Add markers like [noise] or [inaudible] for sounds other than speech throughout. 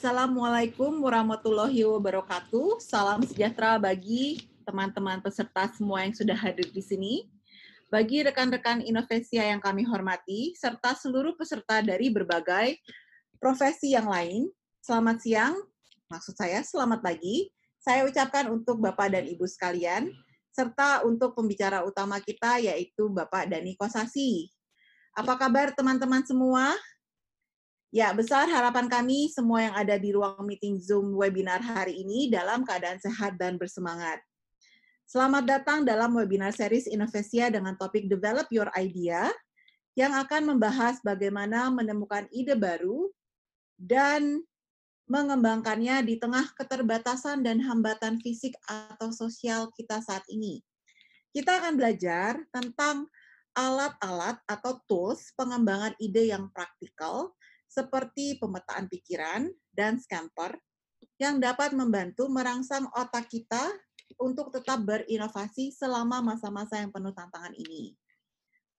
Assalamualaikum warahmatullahi wabarakatuh. Salam sejahtera bagi teman-teman peserta semua yang sudah hadir di sini. Bagi rekan-rekan Inovesia yang kami hormati, serta seluruh peserta dari berbagai profesi yang lain, selamat siang, maksud saya selamat pagi. Saya ucapkan untuk Bapak dan Ibu sekalian, serta untuk pembicara utama kita yaitu Bapak Dani Kosasi. Apa kabar teman-teman semua? Ya, besar harapan kami semua yang ada di ruang meeting Zoom webinar hari ini dalam keadaan sehat dan bersemangat. Selamat datang dalam webinar series Inovesia dengan topik Develop Your Idea yang akan membahas bagaimana menemukan ide baru dan mengembangkannya di tengah keterbatasan dan hambatan fisik atau sosial kita saat ini. Kita akan belajar tentang alat-alat atau tools pengembangan ide yang praktikal seperti pemetaan pikiran dan scamper yang dapat membantu merangsang otak kita untuk tetap berinovasi selama masa-masa yang penuh tantangan ini.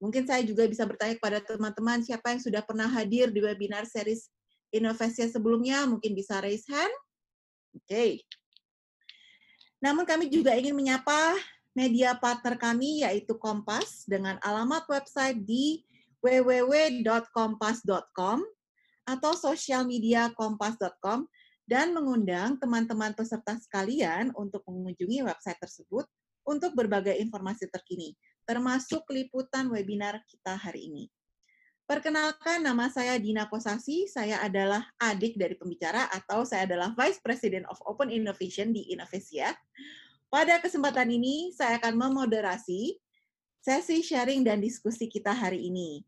Mungkin saya juga bisa bertanya kepada teman-teman siapa yang sudah pernah hadir di webinar series inovasi sebelumnya, mungkin bisa raise hand. Oke. Okay. Namun kami juga ingin menyapa media partner kami yaitu Kompas dengan alamat website di www.kompas.com atau sosial kompas.com dan mengundang teman-teman peserta sekalian untuk mengunjungi website tersebut untuk berbagai informasi terkini, termasuk liputan webinar kita hari ini. Perkenalkan, nama saya Dina Kosasi, saya adalah adik dari pembicara atau saya adalah Vice President of Open Innovation di Innovesia. Pada kesempatan ini, saya akan memoderasi sesi sharing dan diskusi kita hari ini.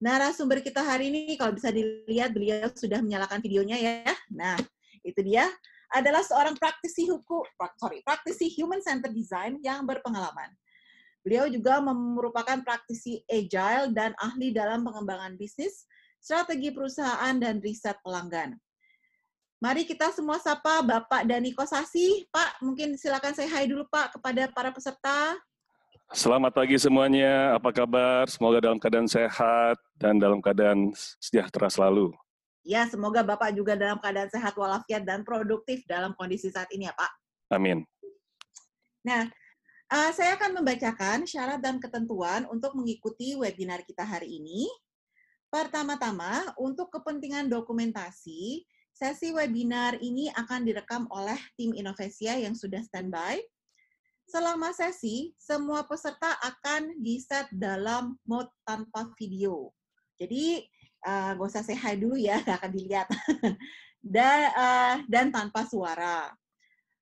Narasumber kita hari ini, kalau bisa dilihat, beliau sudah menyalakan videonya ya. Nah, itu dia adalah seorang praktisi hukum, sorry, praktisi human centered design yang berpengalaman. Beliau juga merupakan praktisi agile dan ahli dalam pengembangan bisnis, strategi perusahaan, dan riset pelanggan. Mari kita semua sapa Bapak Dani Kosasi. Pak, mungkin silakan saya hai dulu Pak kepada para peserta. Selamat pagi semuanya, apa kabar? Semoga dalam keadaan sehat dan dalam keadaan sejahtera selalu. Ya, semoga Bapak juga dalam keadaan sehat walafiat dan produktif dalam kondisi saat ini ya, Pak. Amin. Nah, uh, saya akan membacakan syarat dan ketentuan untuk mengikuti webinar kita hari ini. Pertama-tama, untuk kepentingan dokumentasi, sesi webinar ini akan direkam oleh tim Inovesia yang sudah standby. Selama sesi, semua peserta akan di-set dalam mode tanpa video. Jadi, uh, gak usah hi dulu ya, [laughs] gak akan dilihat. [laughs] dan, uh, dan tanpa suara.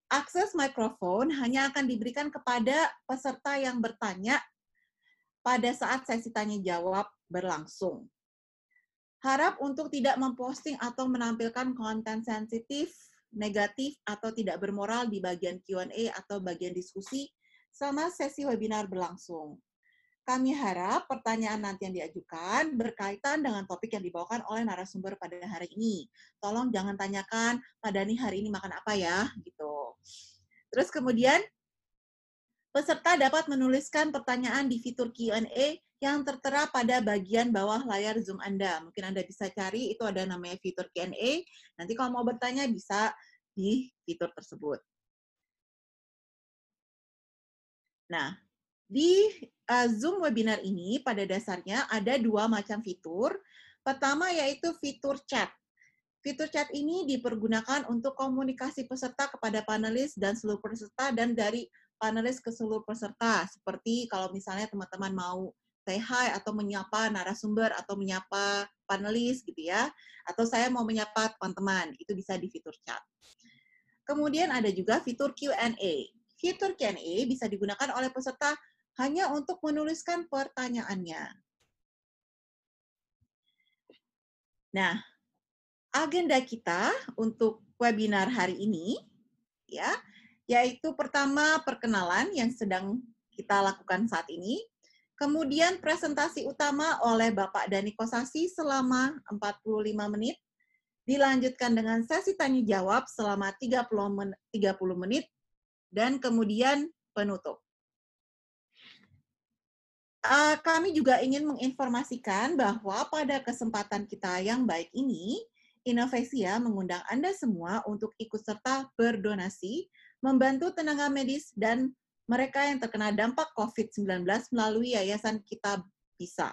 Akses mikrofon hanya akan diberikan kepada peserta yang bertanya pada saat sesi tanya jawab berlangsung. Harap untuk tidak memposting atau menampilkan konten sensitif, negatif, atau tidak bermoral di bagian Q&A atau bagian diskusi selama sesi webinar berlangsung. Kami harap pertanyaan nanti yang diajukan berkaitan dengan topik yang dibawakan oleh narasumber pada hari ini. Tolong jangan tanyakan, Pak Dani hari ini makan apa ya, gitu. Terus kemudian, peserta dapat menuliskan pertanyaan di fitur Q&A yang tertera pada bagian bawah layar Zoom Anda. Mungkin Anda bisa cari, itu ada namanya fitur Q&A. Nanti kalau mau bertanya bisa di fitur tersebut. Nah, di uh, Zoom webinar ini pada dasarnya ada dua macam fitur. Pertama yaitu fitur chat. Fitur chat ini dipergunakan untuk komunikasi peserta kepada panelis dan seluruh peserta dan dari panelis ke seluruh peserta. Seperti kalau misalnya teman-teman mau say hi atau menyapa narasumber atau menyapa panelis gitu ya. Atau saya mau menyapa teman-teman, itu bisa di fitur chat. Kemudian ada juga fitur Q&A. Fitur Q&A bisa digunakan oleh peserta hanya untuk menuliskan pertanyaannya. Nah, agenda kita untuk webinar hari ini ya, yaitu pertama perkenalan yang sedang kita lakukan saat ini, kemudian presentasi utama oleh Bapak Dani Kosasi selama 45 menit, dilanjutkan dengan sesi tanya jawab selama 30 menit, dan kemudian penutup. Uh, kami juga ingin menginformasikan bahwa pada kesempatan kita yang baik ini, Innovesia mengundang Anda semua untuk ikut serta berdonasi, membantu tenaga medis dan mereka yang terkena dampak COVID-19 melalui Yayasan Kita Bisa.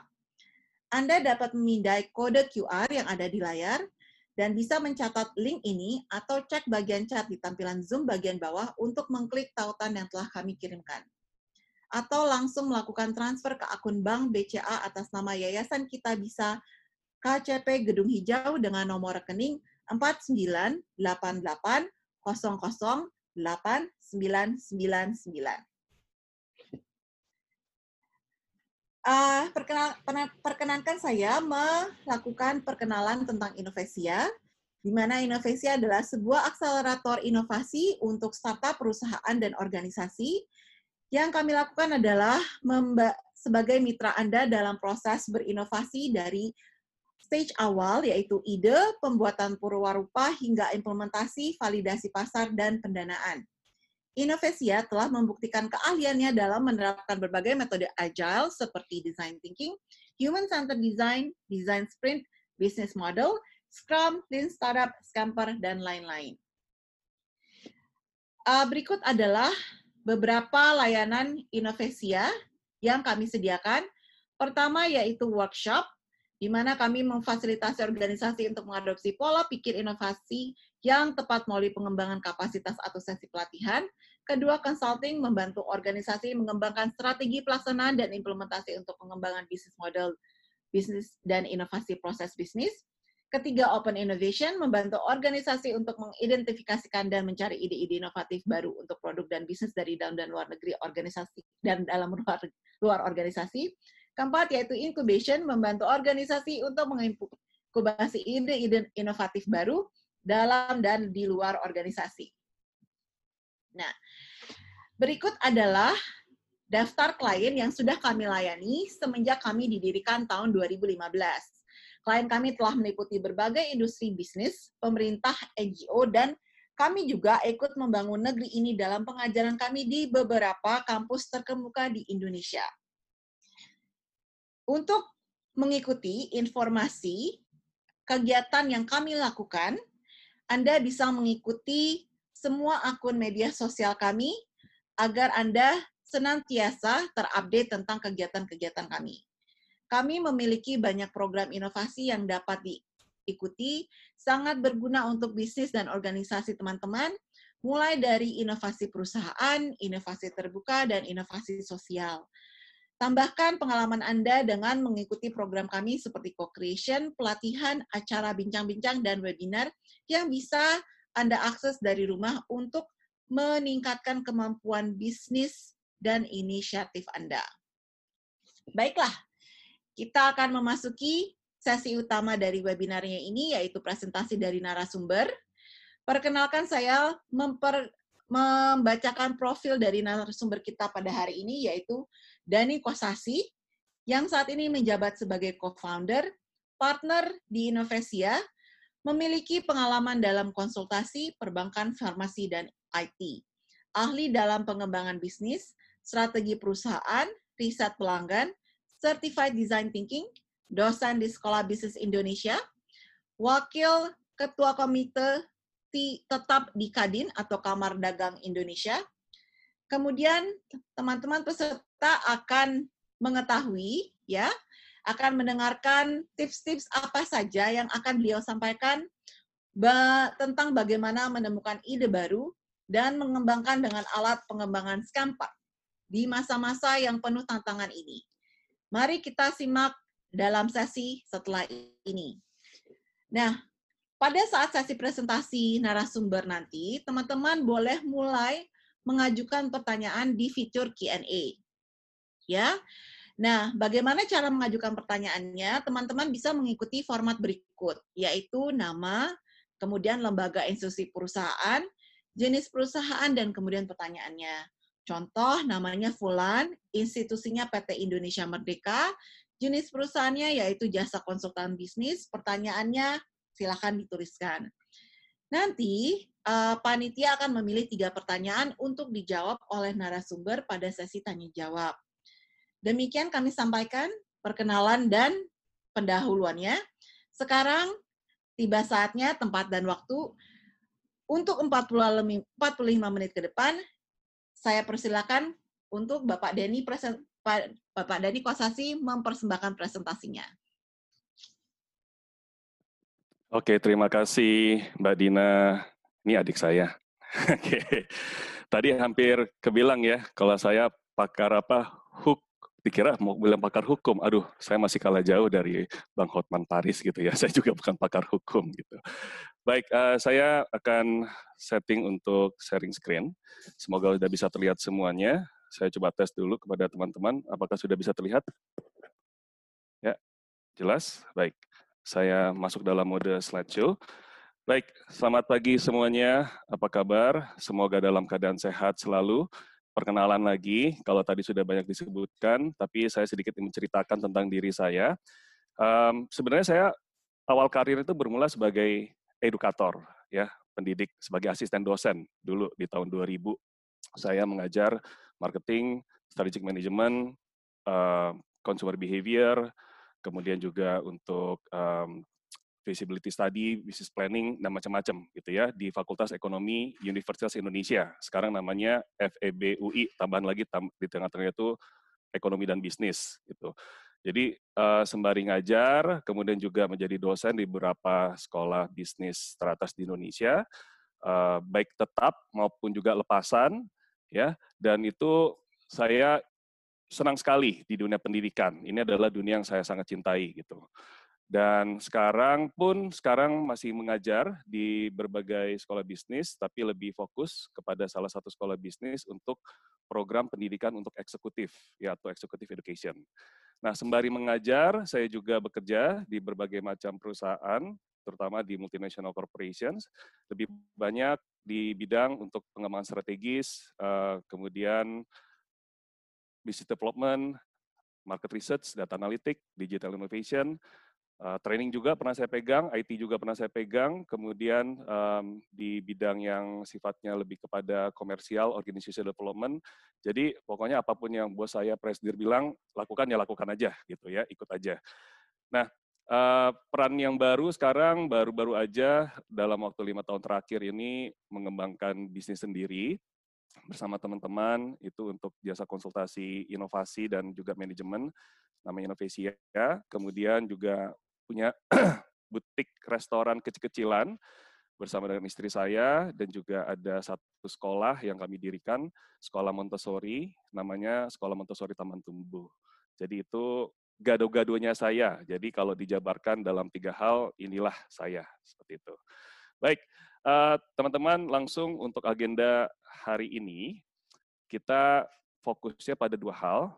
Anda dapat memindai kode QR yang ada di layar dan bisa mencatat link ini atau cek bagian chat di tampilan Zoom bagian bawah untuk mengklik tautan yang telah kami kirimkan. Atau langsung melakukan transfer ke akun bank BCA atas nama Yayasan Kita Bisa KCP Gedung Hijau dengan nomor rekening 4988 Uh, perkenal, perkenankan saya melakukan perkenalan tentang Inovesia, di mana Inovesia adalah sebuah akselerator inovasi untuk startup, perusahaan, dan organisasi. Yang kami lakukan adalah sebagai mitra Anda dalam proses berinovasi dari stage awal yaitu ide, pembuatan purwarupa hingga implementasi, validasi pasar, dan pendanaan. Innovesia telah membuktikan keahliannya dalam menerapkan berbagai metode agile seperti design thinking, human-centered design, design sprint, business model, Scrum, Lean Startup, Scamper, dan lain-lain. Uh, berikut adalah beberapa layanan Innovesia yang kami sediakan. Pertama yaitu workshop, di mana kami memfasilitasi organisasi untuk mengadopsi pola pikir inovasi yang tepat melalui pengembangan kapasitas atau sesi pelatihan. Kedua, consulting membantu organisasi mengembangkan strategi pelaksanaan dan implementasi untuk pengembangan bisnis model bisnis dan inovasi proses bisnis. Ketiga, open innovation membantu organisasi untuk mengidentifikasikan dan mencari ide-ide inovatif baru untuk produk dan bisnis dari dalam dan luar negeri organisasi dan dalam luar, luar organisasi. Keempat, yaitu incubation, membantu organisasi untuk menginkubasi ide-ide inovatif baru dalam dan di luar organisasi. Nah, berikut adalah daftar klien yang sudah kami layani semenjak kami didirikan tahun 2015. Klien kami telah meliputi berbagai industri bisnis, pemerintah, NGO, dan kami juga ikut membangun negeri ini dalam pengajaran kami di beberapa kampus terkemuka di Indonesia. Untuk mengikuti informasi kegiatan yang kami lakukan, Anda bisa mengikuti semua akun media sosial kami agar Anda senantiasa terupdate tentang kegiatan-kegiatan kami. Kami memiliki banyak program inovasi yang dapat diikuti, sangat berguna untuk bisnis dan organisasi teman-teman, mulai dari inovasi perusahaan, inovasi terbuka, dan inovasi sosial. Tambahkan pengalaman Anda dengan mengikuti program kami seperti co-creation, pelatihan, acara bincang-bincang, dan webinar yang bisa Anda akses dari rumah untuk meningkatkan kemampuan bisnis dan inisiatif Anda. Baiklah, kita akan memasuki sesi utama dari webinarnya ini, yaitu presentasi dari narasumber. Perkenalkan saya memper, membacakan profil dari narasumber kita pada hari ini, yaitu Dani Kosasi, yang saat ini menjabat sebagai co-founder, partner di Innovesia, memiliki pengalaman dalam konsultasi, perbankan, farmasi, dan IT. Ahli dalam pengembangan bisnis, strategi perusahaan, riset pelanggan, certified design thinking, dosen di Sekolah Bisnis Indonesia, wakil ketua komite tetap di Kadin atau Kamar Dagang Indonesia, Kemudian teman-teman peserta akan mengetahui ya, akan mendengarkan tips-tips apa saja yang akan beliau sampaikan ba tentang bagaimana menemukan ide baru dan mengembangkan dengan alat pengembangan Scamper di masa-masa yang penuh tantangan ini. Mari kita simak dalam sesi setelah ini. Nah, pada saat sesi presentasi narasumber nanti, teman-teman boleh mulai mengajukan pertanyaan di fitur Q&A. Ya. Nah, bagaimana cara mengajukan pertanyaannya? Teman-teman bisa mengikuti format berikut, yaitu nama, kemudian lembaga institusi perusahaan, jenis perusahaan, dan kemudian pertanyaannya. Contoh, namanya Fulan, institusinya PT Indonesia Merdeka, jenis perusahaannya yaitu jasa konsultan bisnis, pertanyaannya silakan dituliskan. Nanti uh, panitia akan memilih tiga pertanyaan untuk dijawab oleh narasumber pada sesi tanya jawab. Demikian kami sampaikan perkenalan dan pendahuluannya. Sekarang tiba saatnya tempat dan waktu untuk 45 menit ke depan saya persilakan untuk Bapak Denny Bapak Denny Kosasi mempersembahkan presentasinya. Oke, terima kasih Mbak Dina. Ini adik saya. [laughs] Tadi hampir kebilang ya, kalau saya pakar apa, hook, dikira mau bilang pakar hukum. Aduh, saya masih kalah jauh dari Bang Hotman Paris gitu ya. [laughs] Saya juga bukan pakar hukum gitu. Baik, uh, saya akan setting untuk sharing screen. Semoga sudah bisa terlihat semuanya. Saya coba tes dulu kepada teman-teman, apakah sudah bisa terlihat? Ya, jelas? Baik, saya masuk dalam mode slideshow. Baik, selamat pagi semuanya. Apa kabar? Semoga dalam keadaan sehat selalu. Perkenalan lagi, kalau tadi sudah banyak disebutkan, tapi saya sedikit menceritakan tentang diri saya. Um, sebenarnya saya awal karir itu bermula sebagai edukator, ya, pendidik sebagai asisten dosen dulu di tahun 2000. Saya mengajar marketing, strategic management, uh, consumer behavior, kemudian juga untuk um, feasibility study, business planning, dan macam-macam gitu ya di Fakultas Ekonomi Universitas Indonesia. Sekarang namanya FEB UI, tambahan lagi tam, di tengah-tengah itu ekonomi dan bisnis gitu. Jadi uh, sembari ngajar, kemudian juga menjadi dosen di beberapa sekolah bisnis teratas di Indonesia, uh, baik tetap maupun juga lepasan, ya. Dan itu saya senang sekali di dunia pendidikan. Ini adalah dunia yang saya sangat cintai gitu. Dan sekarang pun sekarang masih mengajar di berbagai sekolah bisnis, tapi lebih fokus kepada salah satu sekolah bisnis untuk program pendidikan untuk eksekutif, ya atau executive education. Nah, sembari mengajar, saya juga bekerja di berbagai macam perusahaan, terutama di multinational corporations, lebih banyak di bidang untuk pengembangan strategis, eh, kemudian business development, market research, data analytic, digital innovation, Uh, training juga pernah saya pegang, IT juga pernah saya pegang, kemudian um, di bidang yang sifatnya lebih kepada komersial, organization development. Jadi pokoknya apa pun yang bos saya presidir bilang, lakukan ya lakukan aja gitu ya, ikut aja. Nah, uh, peran yang baru sekarang baru-baru aja dalam waktu lima tahun terakhir ini mengembangkan bisnis sendiri bersama teman-teman itu untuk jasa konsultasi inovasi dan juga manajemen namanya Innovasia. Kemudian juga punya [clears throat] butik restoran kecil-kecilan bersama dengan istri saya dan juga ada satu sekolah yang kami dirikan, sekolah Montessori, namanya Sekolah Montessori Taman Tumbuh. Jadi itu gado-gadonya saya. Jadi kalau dijabarkan dalam tiga hal, inilah saya seperti itu. Baik, eh, teman-teman, uh, langsung untuk agenda hari ini kita fokusnya pada dua hal,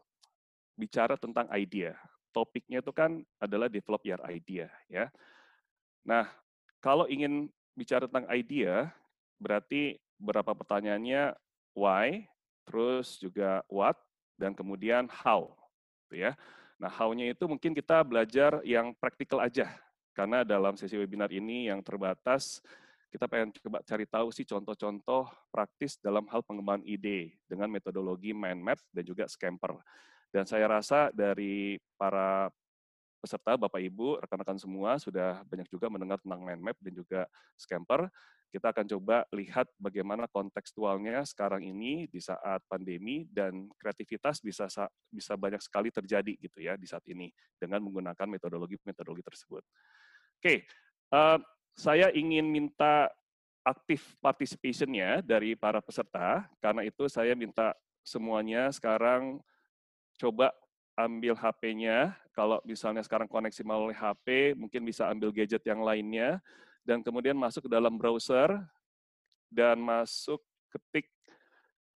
bicara tentang idea topiknya itu kan adalah develop your idea ya. Nah, kalau ingin bicara tentang idea, berarti berapa pertanyaannya why, terus juga what, dan kemudian how, gitu ya. Nah, how-nya itu mungkin kita belajar yang praktikal aja, karena dalam sesi webinar ini yang terbatas, kita pengen coba cari tahu sih contoh-contoh praktis dalam hal pengembangan ide dengan metodologi mind map dan juga scamper. Dan saya rasa dari para peserta, Bapak Ibu, rekan-rekan semua sudah banyak juga mendengar tentang mind map dan juga scamper. Kita akan coba lihat bagaimana kontekstualnya sekarang ini di saat pandemi dan kreativitas bisa bisa banyak sekali terjadi gitu ya di saat ini dengan menggunakan metodologi-metodologi tersebut. Oke, uh, saya ingin minta aktif participation-nya dari para peserta, karena itu saya minta semuanya sekarang coba ambil HP-nya, kalau misalnya sekarang koneksi melalui HP, mungkin bisa ambil gadget yang lainnya, dan kemudian masuk ke dalam browser, dan masuk ketik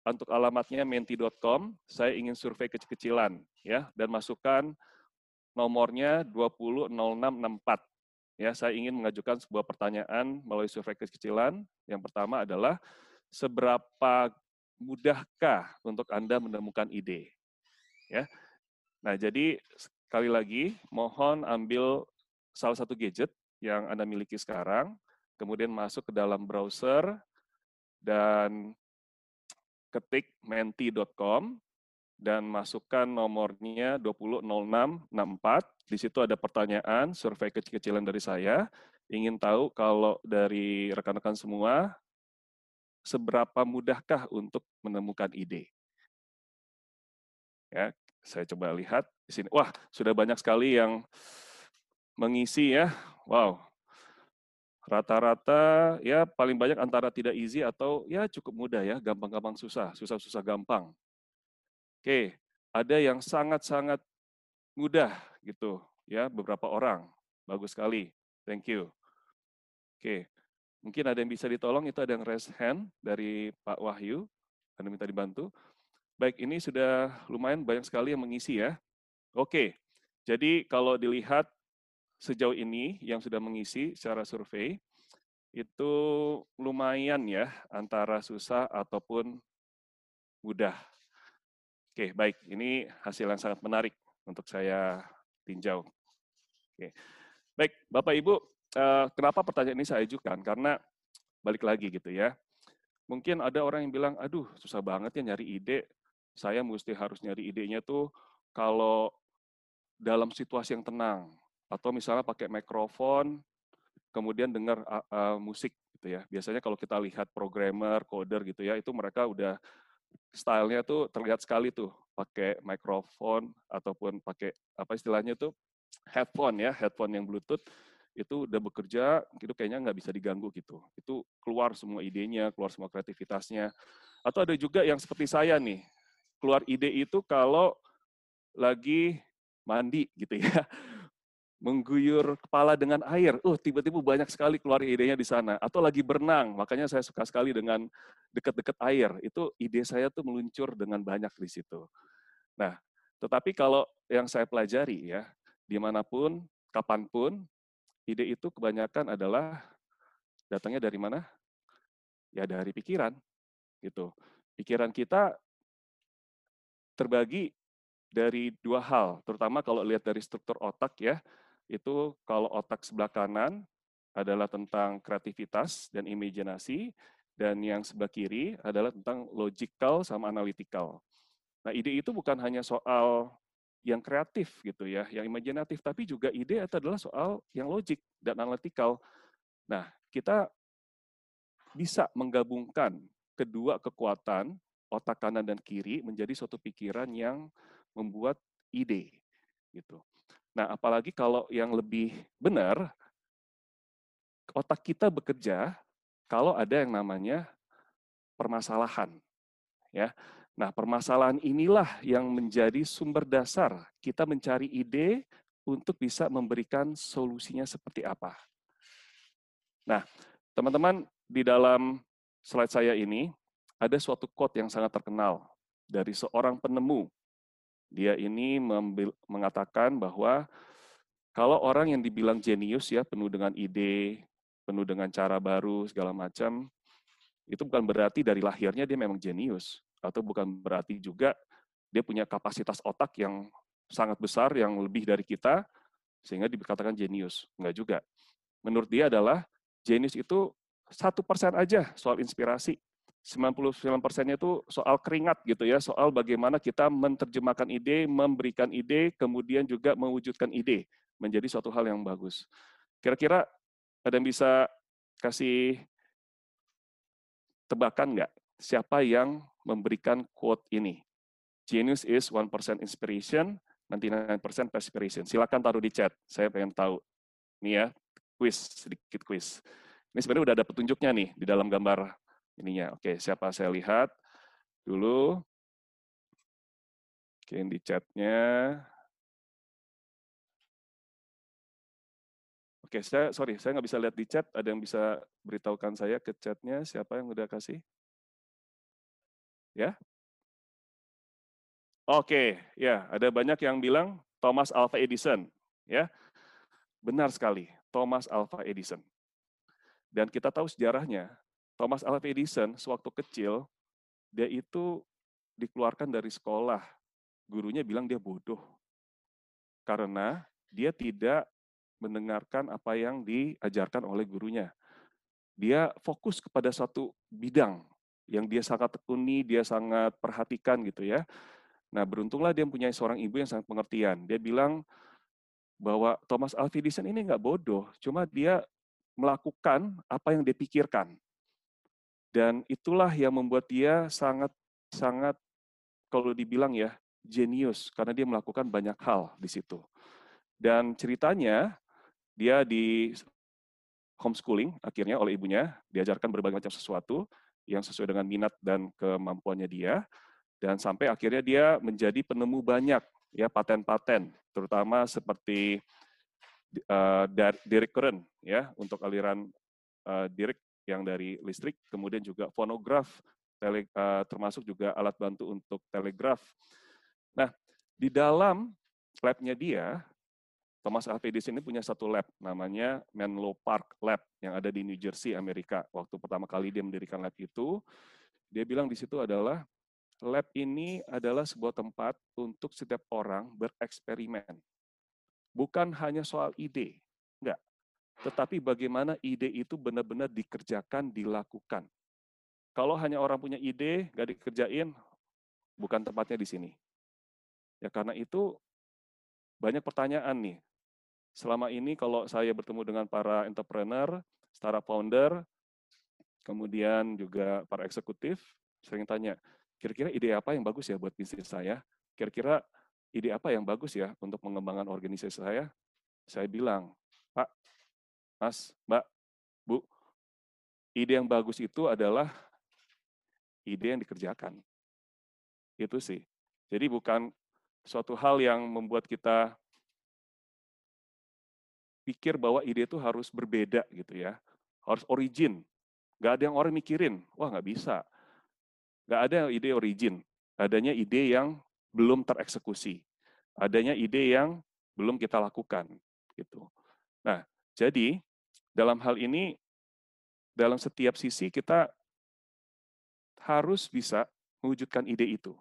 untuk alamatnya menti.com, saya ingin survei kecil-kecilan, ya, dan masukkan nomornya 200664. Ya, saya ingin mengajukan sebuah pertanyaan melalui survei kecil-kecilan. Yang pertama adalah, seberapa mudahkah untuk Anda menemukan ide? Ya. Nah, jadi sekali lagi mohon ambil salah satu gadget yang Anda miliki sekarang, kemudian masuk ke dalam browser dan ketik menti.com dan masukkan nomornya 200664. Di situ ada pertanyaan, survei kecil-kecilan dari saya. ingin tahu kalau dari rekan-rekan semua, seberapa mudahkah untuk menemukan ide? Ya, saya coba lihat di sini. Wah, sudah banyak sekali yang mengisi ya. Wow. Rata-rata ya paling banyak antara tidak easy atau ya cukup mudah ya, gampang-gampang susah, susah-susah gampang. Oke, ada yang sangat-sangat mudah gitu ya, beberapa orang. Bagus sekali. Thank you. Oke. Mungkin ada yang bisa ditolong, itu ada yang raise hand dari Pak Wahyu. Anda minta dibantu. Baik, ini sudah lumayan banyak sekali yang mengisi ya. Oke, jadi kalau dilihat sejauh ini yang sudah mengisi secara survei, itu lumayan ya, antara susah ataupun mudah. Oke, baik. Ini hasil yang sangat menarik untuk saya tinjau. Oke. Baik, Bapak Ibu, eh, kenapa pertanyaan ini saya ajukan? Karena balik lagi gitu ya. Mungkin ada orang yang bilang, aduh susah banget ya nyari ide, saya mesti harus nyari idenya tuh kalau dalam situasi yang tenang atau misalnya pakai mikrofon kemudian dengar uh, uh, musik gitu ya. Biasanya kalau kita lihat programmer, coder gitu ya, itu mereka udah stylenya tuh terlihat sekali tuh pakai mikrofon ataupun pakai apa istilahnya tuh headphone ya, headphone yang bluetooth itu udah bekerja, itu kayaknya nggak bisa diganggu gitu. Itu keluar semua idenya, keluar semua kreativitasnya. Atau ada juga yang seperti saya nih, keluar ide itu kalau lagi mandi gitu ya. [laughs] Mengguyur kepala dengan air. Uh, tiba-tiba banyak sekali keluar idenya di sana. Atau lagi berenang, makanya saya suka sekali dengan dekat-dekat air. Itu ide saya tuh meluncur dengan banyak di situ. Nah, tetapi kalau yang saya pelajari ya, di mana pun, kapan pun, ide itu kebanyakan adalah datangnya dari mana? Ya dari pikiran, gitu. Pikiran kita terbagi dari dua hal, terutama kalau lihat dari struktur otak ya, itu kalau otak sebelah kanan adalah tentang kreativitas dan imajinasi, dan yang sebelah kiri adalah tentang logical sama analytical. Nah, ide itu bukan hanya soal yang kreatif gitu ya, yang imajinatif, tapi juga ide itu adalah soal yang logik dan analytical. Nah, kita bisa menggabungkan kedua kekuatan otak kanan dan kiri menjadi suatu pikiran yang membuat ide gitu. Nah, apalagi kalau yang lebih benar otak kita bekerja kalau ada yang namanya permasalahan ya. Nah, permasalahan inilah yang menjadi sumber dasar kita mencari ide untuk bisa memberikan solusinya seperti apa. Nah, teman-teman di dalam slide saya ini ada suatu quote yang sangat terkenal dari seorang penemu. Dia ini mengatakan bahwa kalau orang yang dibilang jenius ya, penuh dengan ide, penuh dengan cara baru, segala macam, itu bukan berarti dari lahirnya dia memang jenius. Atau bukan berarti juga dia punya kapasitas otak yang sangat besar, yang lebih dari kita, sehingga dikatakan jenius. Enggak juga. Menurut dia adalah jenius itu satu persen aja soal inspirasi. 99%-nya itu soal keringat gitu ya, soal bagaimana kita menerjemahkan ide, memberikan ide, kemudian juga mewujudkan ide menjadi suatu hal yang bagus. Kira-kira ada yang bisa kasih tebakan nggak siapa yang memberikan quote ini? Genius is 1% inspiration, 99% perspiration. Silakan taruh di chat, saya pengen tahu. Ini ya, quiz, sedikit quiz. Ini sebenarnya udah ada petunjuknya nih di dalam gambar ininya. Oke, siapa saya lihat dulu. Oke, di chatnya. Oke, saya sorry, saya nggak bisa lihat di chat. Ada yang bisa beritahukan saya ke chatnya siapa yang udah kasih? Ya? Oke, ya, ada banyak yang bilang Thomas Alva Edison, ya. Benar sekali, Thomas Alva Edison. Dan kita tahu sejarahnya, Thomas Alva Edison sewaktu kecil dia itu dikeluarkan dari sekolah. Gurunya bilang dia bodoh. Karena dia tidak mendengarkan apa yang diajarkan oleh gurunya. Dia fokus kepada satu bidang yang dia sangat tekuni, dia sangat perhatikan gitu ya. Nah, beruntunglah dia punya seorang ibu yang sangat pengertian. Dia bilang bahwa Thomas Alva Edison ini nggak bodoh, cuma dia melakukan apa yang dia pikirkan. Dan itulah yang membuat dia sangat sangat kalau dibilang ya jenius karena dia melakukan banyak hal di situ. Dan ceritanya dia di homeschooling akhirnya oleh ibunya diajarkan berbagai macam sesuatu yang sesuai dengan minat dan kemampuannya dia dan sampai akhirnya dia menjadi penemu banyak ya paten-paten terutama seperti uh, direct current ya untuk aliran uh, direct yang dari listrik kemudian juga fonograf tele, uh, termasuk juga alat bantu untuk telegraf. Nah, di dalam labnya dia Thomas Alva Edison ini punya satu lab namanya Menlo Park Lab yang ada di New Jersey, Amerika. Waktu pertama kali dia mendirikan lab itu, dia bilang di situ adalah lab ini adalah sebuah tempat untuk setiap orang bereksperimen. Bukan hanya soal ide, enggak. Tetapi bagaimana ide itu benar-benar dikerjakan, dilakukan. Kalau hanya orang punya ide, nggak dikerjain, bukan tempatnya di sini. Ya karena itu banyak pertanyaan nih selama ini kalau saya bertemu dengan para entrepreneur, startup founder, kemudian juga para eksekutif, sering tanya, kira-kira ide apa yang bagus ya buat bisnis saya? Kira-kira ide apa yang bagus ya untuk mengembangkan organisasi saya? Saya bilang, Pak, Mas, Mbak, Bu, ide yang bagus itu adalah ide yang dikerjakan. Itu sih. Jadi bukan suatu hal yang membuat kita pikir bahwa ide itu harus berbeda gitu ya, harus origin. Gak ada yang orang mikirin, wah nggak bisa. Gak ada ide origin, adanya ide yang belum tereksekusi, adanya ide yang belum kita lakukan gitu. Nah, jadi dalam hal ini dalam setiap sisi kita harus bisa mewujudkan ide itu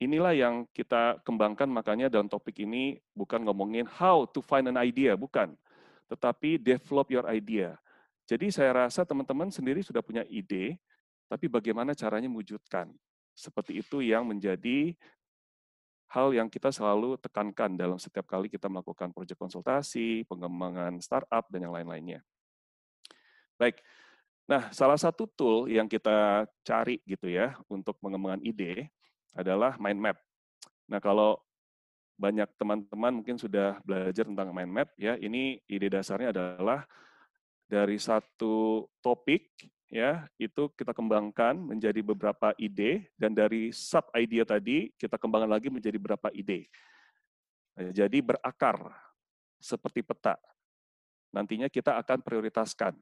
inilah yang kita kembangkan makanya dalam topik ini bukan ngomongin how to find an idea, bukan. Tetapi develop your idea. Jadi saya rasa teman-teman sendiri sudah punya ide, tapi bagaimana caranya mewujudkan. Seperti itu yang menjadi hal yang kita selalu tekankan dalam setiap kali kita melakukan proyek konsultasi, pengembangan startup, dan yang lain-lainnya. Baik, nah salah satu tool yang kita cari gitu ya untuk mengembangkan ide adalah mind map. Nah, kalau banyak teman-teman mungkin sudah belajar tentang mind map ya, ini ide dasarnya adalah dari satu topik ya, itu kita kembangkan menjadi beberapa ide dan dari sub idea tadi kita kembangkan lagi menjadi beberapa ide. Nah, jadi berakar seperti peta. Nantinya kita akan prioritaskan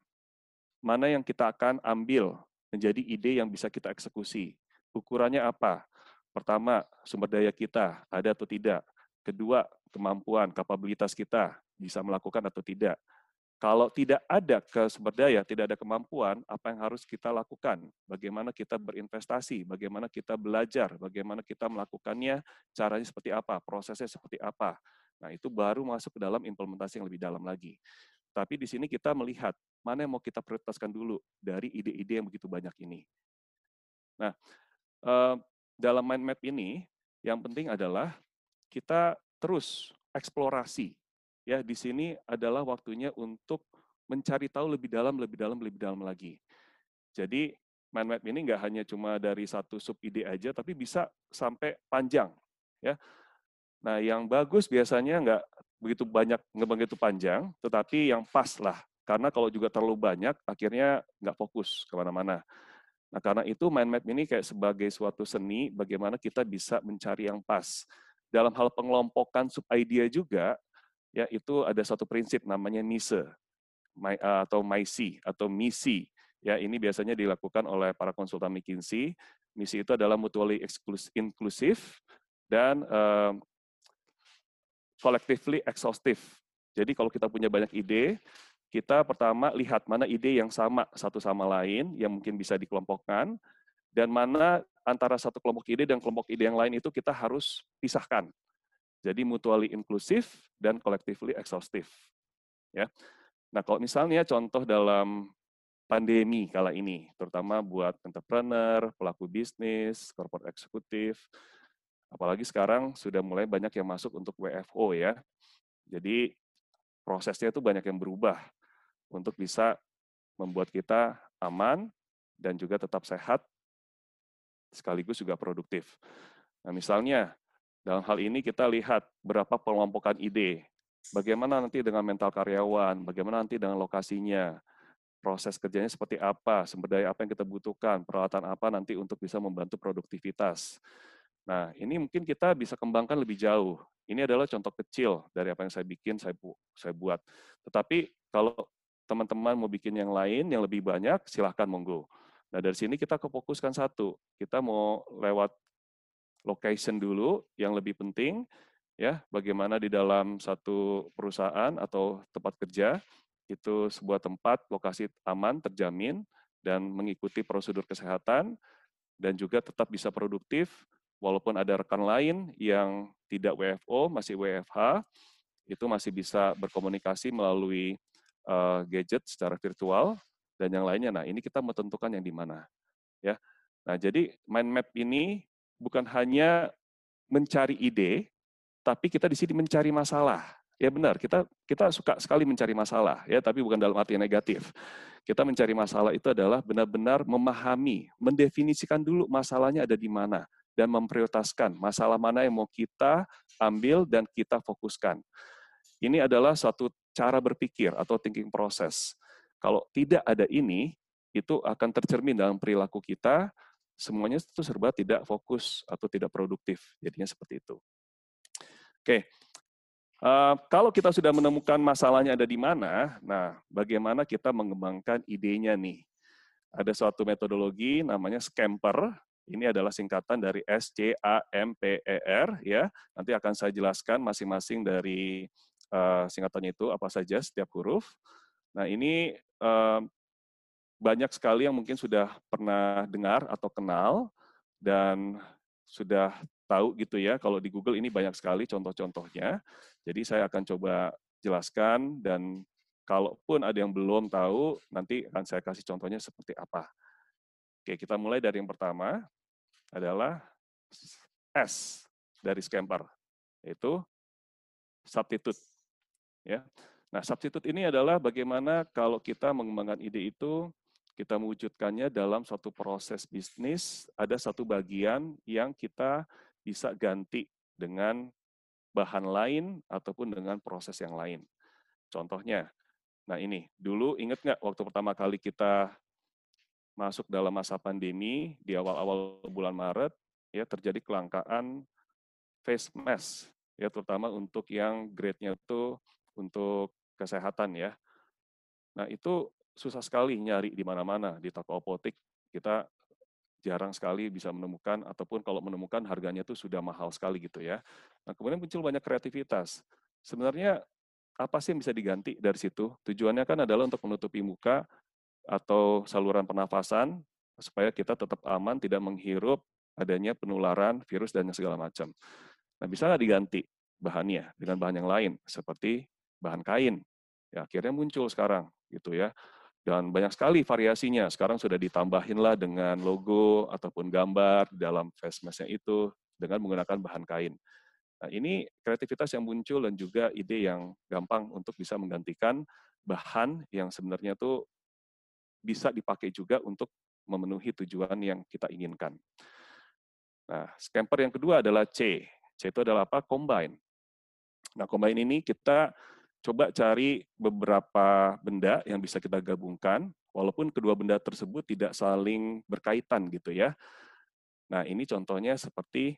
mana yang kita akan ambil menjadi ide yang bisa kita eksekusi. Ukurannya apa? Pertama, sumber daya kita ada atau tidak. Kedua, kemampuan, kapabilitas kita bisa melakukan atau tidak. Kalau tidak ada sumber daya, tidak ada kemampuan, apa yang harus kita lakukan? Bagaimana kita berinvestasi, bagaimana kita belajar, bagaimana kita melakukannya, caranya seperti apa, prosesnya seperti apa. Nah, itu baru masuk ke dalam implementasi yang lebih dalam lagi. Tapi di sini kita melihat mana yang mau kita prioritaskan dulu dari ide-ide yang begitu banyak ini. Nah, eh, dalam mind map ini yang penting adalah kita terus eksplorasi. Ya, di sini adalah waktunya untuk mencari tahu lebih dalam, lebih dalam, lebih dalam lagi. Jadi mind map ini nggak hanya cuma dari satu sub ide aja, tapi bisa sampai panjang. Ya, nah yang bagus biasanya nggak begitu banyak, nggak begitu panjang, tetapi yang pas lah. Karena kalau juga terlalu banyak, akhirnya nggak fokus ke mana-mana. Nah, karena itu mind map ini kayak sebagai suatu seni bagaimana kita bisa mencari yang pas. Dalam hal pengelompokan sub idea juga, ya itu ada satu prinsip namanya MISE eh, atau MISI atau misi. Ya, ini biasanya dilakukan oleh para konsultan McKinsey. Misi itu adalah mutually inclusive dan uh, collectively exhaustive. Jadi kalau kita punya banyak ide, kita pertama lihat mana ide yang sama satu sama lain yang mungkin bisa dikelompokkan dan mana antara satu kelompok ide dan kelompok ide yang lain itu kita harus pisahkan. Jadi mutually inclusive dan collectively exhaustive. Ya. Nah, kalau misalnya contoh dalam pandemi kala ini, terutama buat entrepreneur, pelaku bisnis, corporate eksekutif, apalagi sekarang sudah mulai banyak yang masuk untuk WFO ya. Jadi prosesnya itu banyak yang berubah untuk bisa membuat kita aman dan juga tetap sehat sekaligus juga produktif. Nah, misalnya dalam hal ini kita lihat berapa pelompokan ide, bagaimana nanti dengan mental karyawan, bagaimana nanti dengan lokasinya, proses kerjanya seperti apa, sumber daya apa yang kita butuhkan, peralatan apa nanti untuk bisa membantu produktivitas. Nah, ini mungkin kita bisa kembangkan lebih jauh. Ini adalah contoh kecil dari apa yang saya bikin, saya, bu saya buat. Tetapi kalau teman-teman mau bikin yang lain, yang lebih banyak, silahkan monggo. Nah, dari sini kita kefokuskan satu. Kita mau lewat location dulu, yang lebih penting, ya bagaimana di dalam satu perusahaan atau tempat kerja, itu sebuah tempat lokasi aman, terjamin, dan mengikuti prosedur kesehatan, dan juga tetap bisa produktif, walaupun ada rekan lain yang tidak WFO, masih WFH, itu masih bisa berkomunikasi melalui uh, gadget secara virtual, dan yang lainnya. Nah, ini kita menentukan yang di mana. ya. Nah, jadi mind map ini bukan hanya mencari ide, tapi kita di sini mencari masalah. Ya benar, kita kita suka sekali mencari masalah ya, tapi bukan dalam arti negatif. Kita mencari masalah itu adalah benar-benar memahami, mendefinisikan dulu masalahnya ada di mana dan memprioritaskan masalah mana yang mau kita ambil dan kita fokuskan. Ini adalah suatu cara berpikir atau thinking process. Kalau tidak ada ini, itu akan tercermin dalam perilaku kita, semuanya itu serba tidak fokus atau tidak produktif. Jadinya seperti itu. Oke, Uh, kalau kita sudah menemukan masalahnya ada di mana, nah bagaimana kita mengembangkan idenya nih? Ada suatu metodologi namanya Scamper. Ini adalah singkatan dari S C A M P E R ya. Nanti akan saya jelaskan masing-masing dari uh, singkatannya itu apa saja setiap huruf. Nah ini uh, banyak sekali yang mungkin sudah pernah dengar atau kenal dan sudah tahu gitu ya, kalau di Google ini banyak sekali contoh-contohnya. Jadi saya akan coba jelaskan dan kalaupun ada yang belum tahu, nanti akan saya kasih contohnya seperti apa. Oke, kita mulai dari yang pertama adalah S dari Scamper, yaitu substitute. Ya. Nah, substitute ini adalah bagaimana kalau kita mengembangkan ide itu kita mewujudkannya dalam suatu proses bisnis, ada satu bagian yang kita bisa ganti dengan bahan lain ataupun dengan proses yang lain. Contohnya, nah ini, dulu ingat nggak waktu pertama kali kita masuk dalam masa pandemi, di awal-awal bulan Maret, ya terjadi kelangkaan face mask, ya terutama untuk yang grade-nya itu untuk kesehatan ya. Nah itu susah sekali nyari di mana-mana di toko apotek kita jarang sekali bisa menemukan ataupun kalau menemukan harganya itu sudah mahal sekali gitu ya. Nah, kemudian muncul banyak kreativitas. Sebenarnya apa sih yang bisa diganti dari situ? Tujuannya kan adalah untuk menutupi muka atau saluran pernafasan supaya kita tetap aman, tidak menghirup adanya penularan virus dan segala macam. Nah, bisa nggak diganti bahannya dengan bahan yang lain seperti bahan kain? Ya, akhirnya muncul sekarang gitu ya dan banyak sekali variasinya. Sekarang sudah ditambahin lah dengan logo ataupun gambar dalam face mask itu dengan menggunakan bahan kain. Nah, ini kreativitas yang muncul dan juga ide yang gampang untuk bisa menggantikan bahan yang sebenarnya tuh bisa dipakai juga untuk memenuhi tujuan yang kita inginkan. Nah, scamper yang kedua adalah C. C itu adalah apa? Combine. Nah, combine ini kita coba cari beberapa benda yang bisa kita gabungkan, walaupun kedua benda tersebut tidak saling berkaitan gitu ya. Nah ini contohnya seperti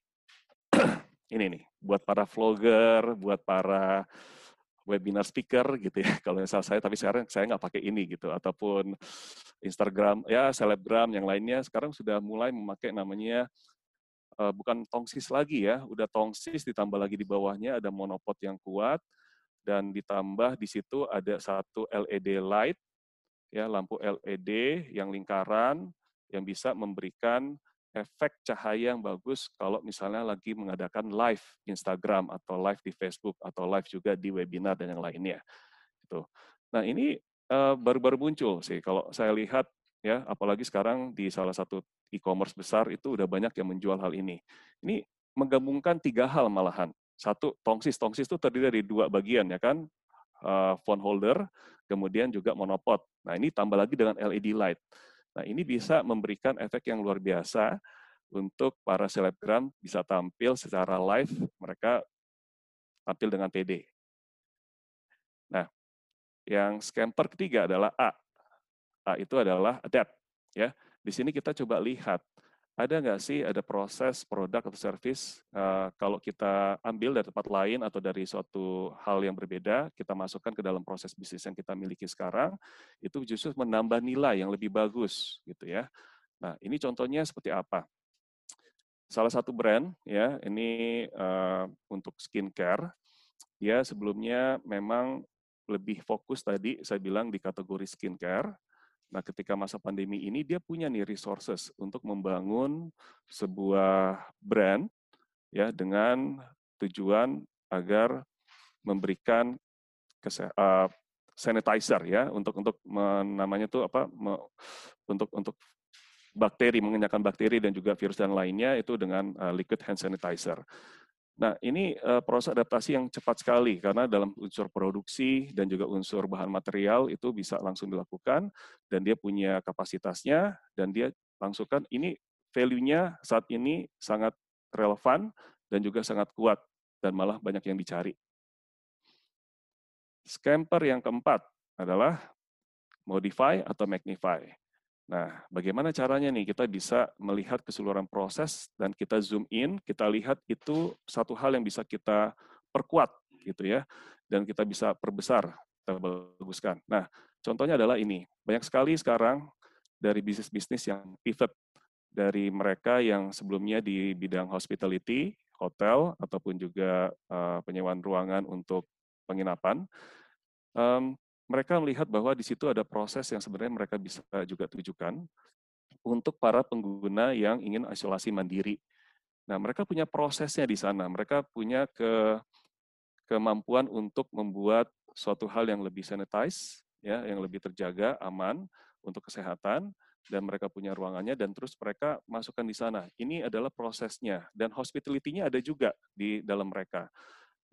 [clears throat] ini nih, buat para vlogger, buat para webinar speaker gitu ya [laughs] kalau misal saya tapi sekarang saya nggak pakai ini gitu ataupun Instagram ya selebgram yang lainnya sekarang sudah mulai memakai namanya uh, bukan tongsis lagi ya udah tongsis ditambah lagi di bawahnya ada monopod yang kuat dan ditambah di situ ada satu LED light, ya lampu LED yang lingkaran yang bisa memberikan efek cahaya yang bagus kalau misalnya lagi mengadakan live Instagram atau live di Facebook atau live juga di webinar dan yang lainnya. Itu. Nah ini eh, baru-baru uh, muncul sih kalau saya lihat ya apalagi sekarang di salah satu e-commerce besar itu udah banyak yang menjual hal ini. Ini menggabungkan tiga hal malahan. Satu, tongsis. Tongsis itu terdiri dari dua bagian, ya kan? uh, phone holder, kemudian juga monopod. Nah, ini tambah lagi dengan LED light. Nah, ini bisa memberikan efek yang luar biasa untuk para selebgram bisa tampil secara live, mereka tampil dengan PD. Nah, yang scamper ketiga adalah A. A itu adalah adapt. Ya, di sini kita coba lihat ada nggak sih ada proses produk atau service uh, kalau kita ambil dari tempat lain atau dari suatu hal yang berbeda, kita masukkan ke dalam proses bisnis yang kita miliki sekarang, itu justru menambah nilai yang lebih bagus gitu ya. Nah ini contohnya seperti apa? Salah satu brand ya ini uh, untuk skincare, dia sebelumnya memang lebih fokus tadi saya bilang di kategori skincare, Nah, ketika masa pandemi ini dia punya nih resources untuk membangun sebuah brand ya dengan tujuan agar memberikan uh, sanitizer ya untuk untuk namanya tuh apa me, untuk untuk bakteri mengenyahkan bakteri dan juga virus dan lainnya itu dengan uh, liquid hand sanitizer. Nah, ini uh, proses adaptasi yang cepat sekali karena dalam unsur produksi dan juga unsur bahan material itu bisa langsung dilakukan dan dia punya kapasitasnya dan dia langsungkan ini value-nya saat ini sangat relevan dan juga sangat kuat dan malah banyak yang dicari. Scamper yang keempat adalah modify atau magnify. Nah, bagaimana caranya nih kita bisa melihat keseluruhan proses dan kita zoom in, kita lihat itu satu hal yang bisa kita perkuat gitu ya, dan kita bisa perbesar, kita baguskan. Nah, contohnya adalah ini. Banyak sekali sekarang dari bisnis-bisnis yang pivot dari mereka yang sebelumnya di bidang hospitality, hotel, ataupun juga uh, penyewaan ruangan untuk penginapan, um, mereka melihat bahwa di situ ada proses yang sebenarnya mereka bisa juga tujukan untuk para pengguna yang ingin isolasi mandiri. Nah, mereka punya prosesnya di sana. Mereka punya ke kemampuan untuk membuat suatu hal yang lebih sanitize, ya, yang lebih terjaga, aman untuk kesehatan, dan mereka punya ruangannya dan terus mereka masukkan di sana. Ini adalah prosesnya dan hospitality-nya ada juga di dalam mereka.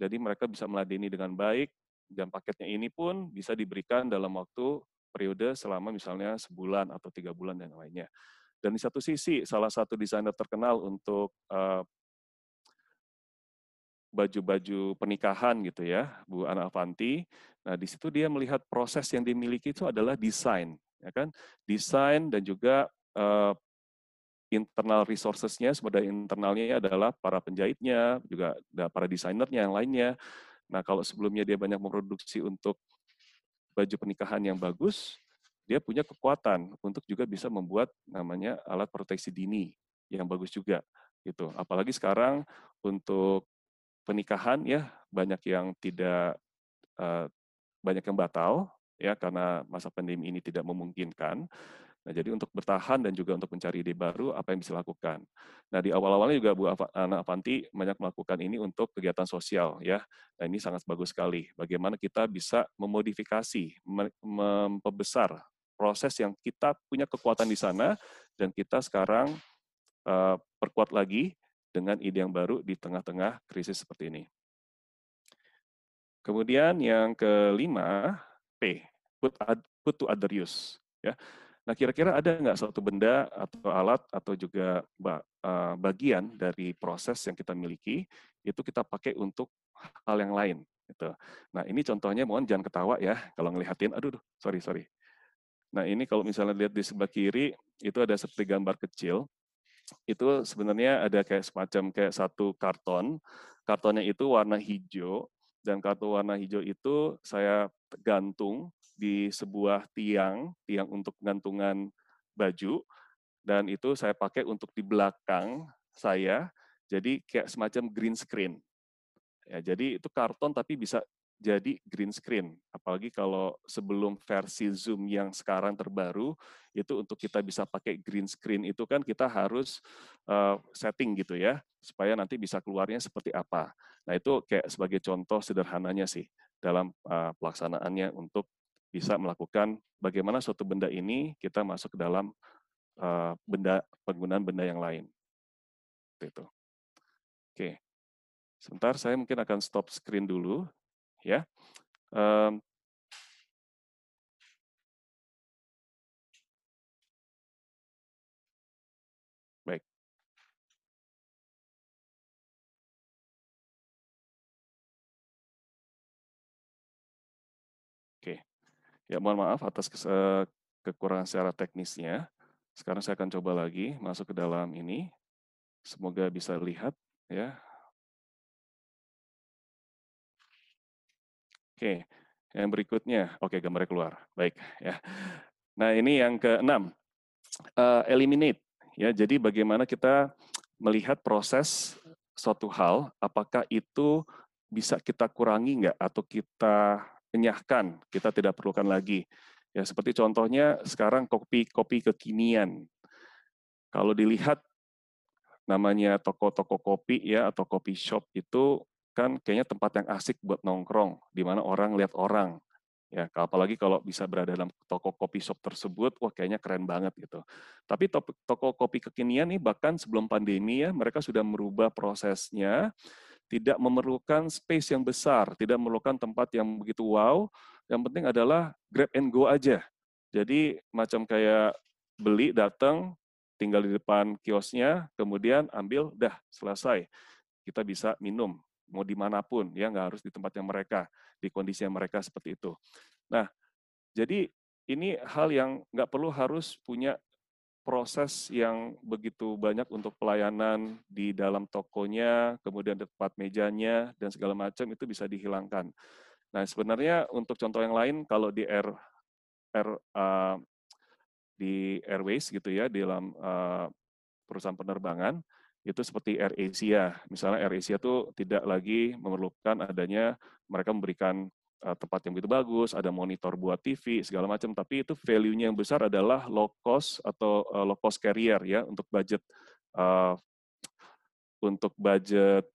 Jadi mereka bisa meladeni dengan baik, dan paketnya ini pun bisa diberikan dalam waktu periode selama misalnya sebulan atau tiga bulan dan lainnya. Dan di satu sisi, salah satu desainer terkenal untuk baju baju-baju pernikahan gitu ya, Bu Ana Avanti. Nah, di situ dia melihat proses yang dimiliki itu adalah desain, ya kan? Desain dan juga uh, internal resources-nya, sumber internalnya adalah para penjahitnya, juga para desainernya yang lainnya. Nah, kalau sebelumnya dia banyak memproduksi untuk baju pernikahan yang bagus, dia punya kekuatan untuk juga bisa membuat namanya alat proteksi dini yang bagus juga gitu. Apalagi sekarang untuk pernikahan ya banyak yang tidak uh, banyak yang batal ya karena masa pandemi ini tidak memungkinkan. Nah, jadi untuk bertahan dan juga untuk mencari ide baru, apa yang bisa dilakukan. Nah, di awal-awalnya juga Bu Ana Avanti banyak melakukan ini untuk kegiatan sosial, ya. Nah, ini sangat bagus sekali. Bagaimana kita bisa memodifikasi, membesar proses yang kita punya kekuatan di sana, dan kita sekarang uh, perkuat lagi dengan ide yang baru di tengah-tengah krisis seperti ini. Kemudian yang kelima, P, put, put to other use. Ya. Nah, kira-kira ada nggak suatu benda atau alat atau juga eh, bagian dari proses yang kita miliki itu kita pakai untuk hal yang lain gitu. Nah, ini contohnya mohon jangan ketawa ya kalau ngelihatin aduh, aduh sorry sorry. Nah, ini kalau misalnya lihat di sebelah kiri itu ada seperti gambar kecil. Itu sebenarnya ada kayak semacam kayak satu karton. Kartonnya itu warna hijau dan kartu warna hijau itu saya gantung di sebuah tiang, tiang untuk gantungan baju, dan itu saya pakai untuk di belakang saya, jadi kayak semacam green screen. Ya, jadi itu karton tapi bisa jadi green screen. Apalagi kalau sebelum versi Zoom yang sekarang terbaru, itu untuk kita bisa pakai green screen itu kan kita harus uh, setting gitu ya, supaya nanti bisa keluarnya seperti apa. Nah itu kayak sebagai contoh sederhananya sih dalam uh, pelaksanaannya untuk bisa melakukan bagaimana suatu benda ini kita masuk ke dalam uh, benda penggunaan benda yang lain. Itu. Oke. Sebentar saya mungkin akan stop screen dulu ya. Um, Ya, mohon maaf atas kekurangan secara teknisnya. Sekarang saya akan coba lagi masuk ke dalam ini. Semoga bisa lihat ya. Oke, yang berikutnya, oke gambarnya keluar, baik ya. Nah ini yang keenam, uh, eliminate ya. Jadi bagaimana kita melihat proses suatu hal, apakah itu bisa kita kurangi nggak atau kita kenyahkan, kita tidak perlukan lagi. Ya seperti contohnya sekarang kopi-kopi kekinian. Kalau dilihat namanya toko-toko kopi ya atau kopi shop itu kan kayaknya tempat yang asik buat nongkrong, di mana orang lihat orang. Ya, apalagi kalau bisa berada dalam toko kopi shop tersebut, wah kayaknya keren banget gitu. Tapi toko, kopi kekinian nih bahkan sebelum pandemi ya, mereka sudah merubah prosesnya, tidak memerlukan space yang besar, tidak memerlukan tempat yang begitu wow. Yang penting adalah grab and go aja. Jadi macam kayak beli, datang, tinggal di depan kiosnya, kemudian ambil, dah selesai. Kita bisa minum mau di mana pun ya nggak harus di tempatnya mereka di kondisi yang mereka seperti itu nah jadi ini hal yang nggak perlu harus punya proses yang begitu banyak untuk pelayanan di dalam tokonya, kemudian di tempat mejanya dan segala macam itu bisa dihilangkan. Nah sebenarnya untuk contoh yang lain kalau di air, air uh, di airways gitu ya di dalam uh, perusahaan penerbangan itu seperti Air Asia. Misalnya Air Asia itu tidak lagi memerlukan adanya mereka memberikan tempat yang begitu bagus, ada monitor buat TV segala macam, tapi itu value-nya yang besar adalah low cost atau uh, low cost carrier ya untuk budget uh, untuk budget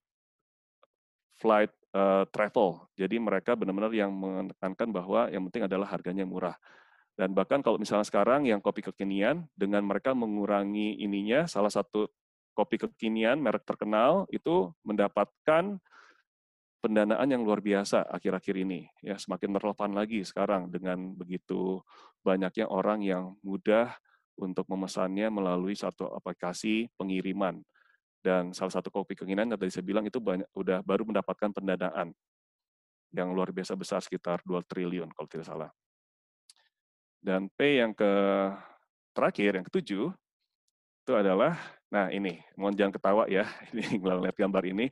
flight uh, travel. Jadi mereka benar-benar yang menekankan bahwa yang penting adalah harganya murah. Dan bahkan kalau misalnya sekarang yang kopi kekinian, dengan mereka mengurangi ininya, salah satu kopi kekinian, merek terkenal, itu mendapatkan pendanaan yang luar biasa akhir-akhir ini. Ya, semakin relevan lagi sekarang dengan begitu banyaknya orang yang mudah untuk memesannya melalui satu aplikasi pengiriman. Dan salah satu kopi kekinian yang tadi saya bilang itu banyak, udah baru mendapatkan pendanaan yang luar biasa besar sekitar 2 triliun kalau tidak salah. Dan P yang ke terakhir, yang ketujuh, itu adalah Nah ini, mohon jangan ketawa ya, [laughs] ini kalau lihat gambar ini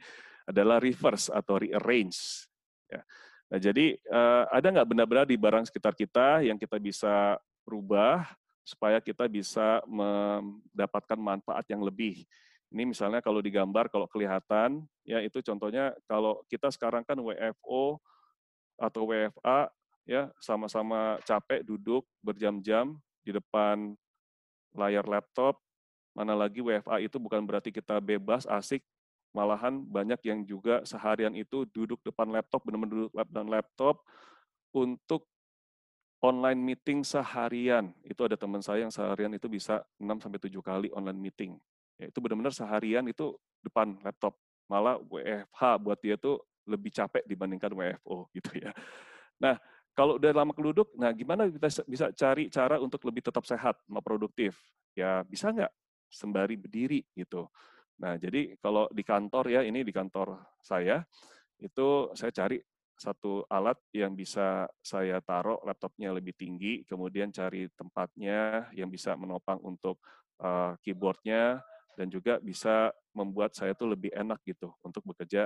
adalah reverse atau rearrange. Ya. Nah jadi uh, ada nggak benda-benda di barang sekitar kita yang kita bisa rubah supaya kita bisa mendapatkan manfaat yang lebih. Ini misalnya kalau digambar, kalau kelihatan, ya itu contohnya kalau kita sekarang kan WFO atau WFA, ya sama-sama capek duduk berjam-jam di depan layar laptop, Mana lagi WFA itu bukan berarti kita bebas, asik, malahan banyak yang juga seharian itu duduk depan laptop, benar-benar duduk depan laptop untuk online meeting seharian. Itu ada teman saya yang seharian itu bisa 6 sampai 7 kali online meeting. Ya, itu benar-benar seharian itu depan laptop. Malah WFH buat dia tuh lebih capek dibandingkan WFO [laughs] gitu ya. Nah, kalau udah lama keluduk, nah gimana kita bisa cari cara untuk lebih tetap sehat, mau produktif? Ya bisa nggak sembari berdiri gitu. Nah, jadi kalau di kantor ya, ini di kantor saya, itu saya cari satu alat yang bisa saya taruh laptopnya lebih tinggi, kemudian cari tempatnya yang bisa menopang untuk uh, keyboardnya, dan juga bisa membuat saya tuh lebih enak gitu untuk bekerja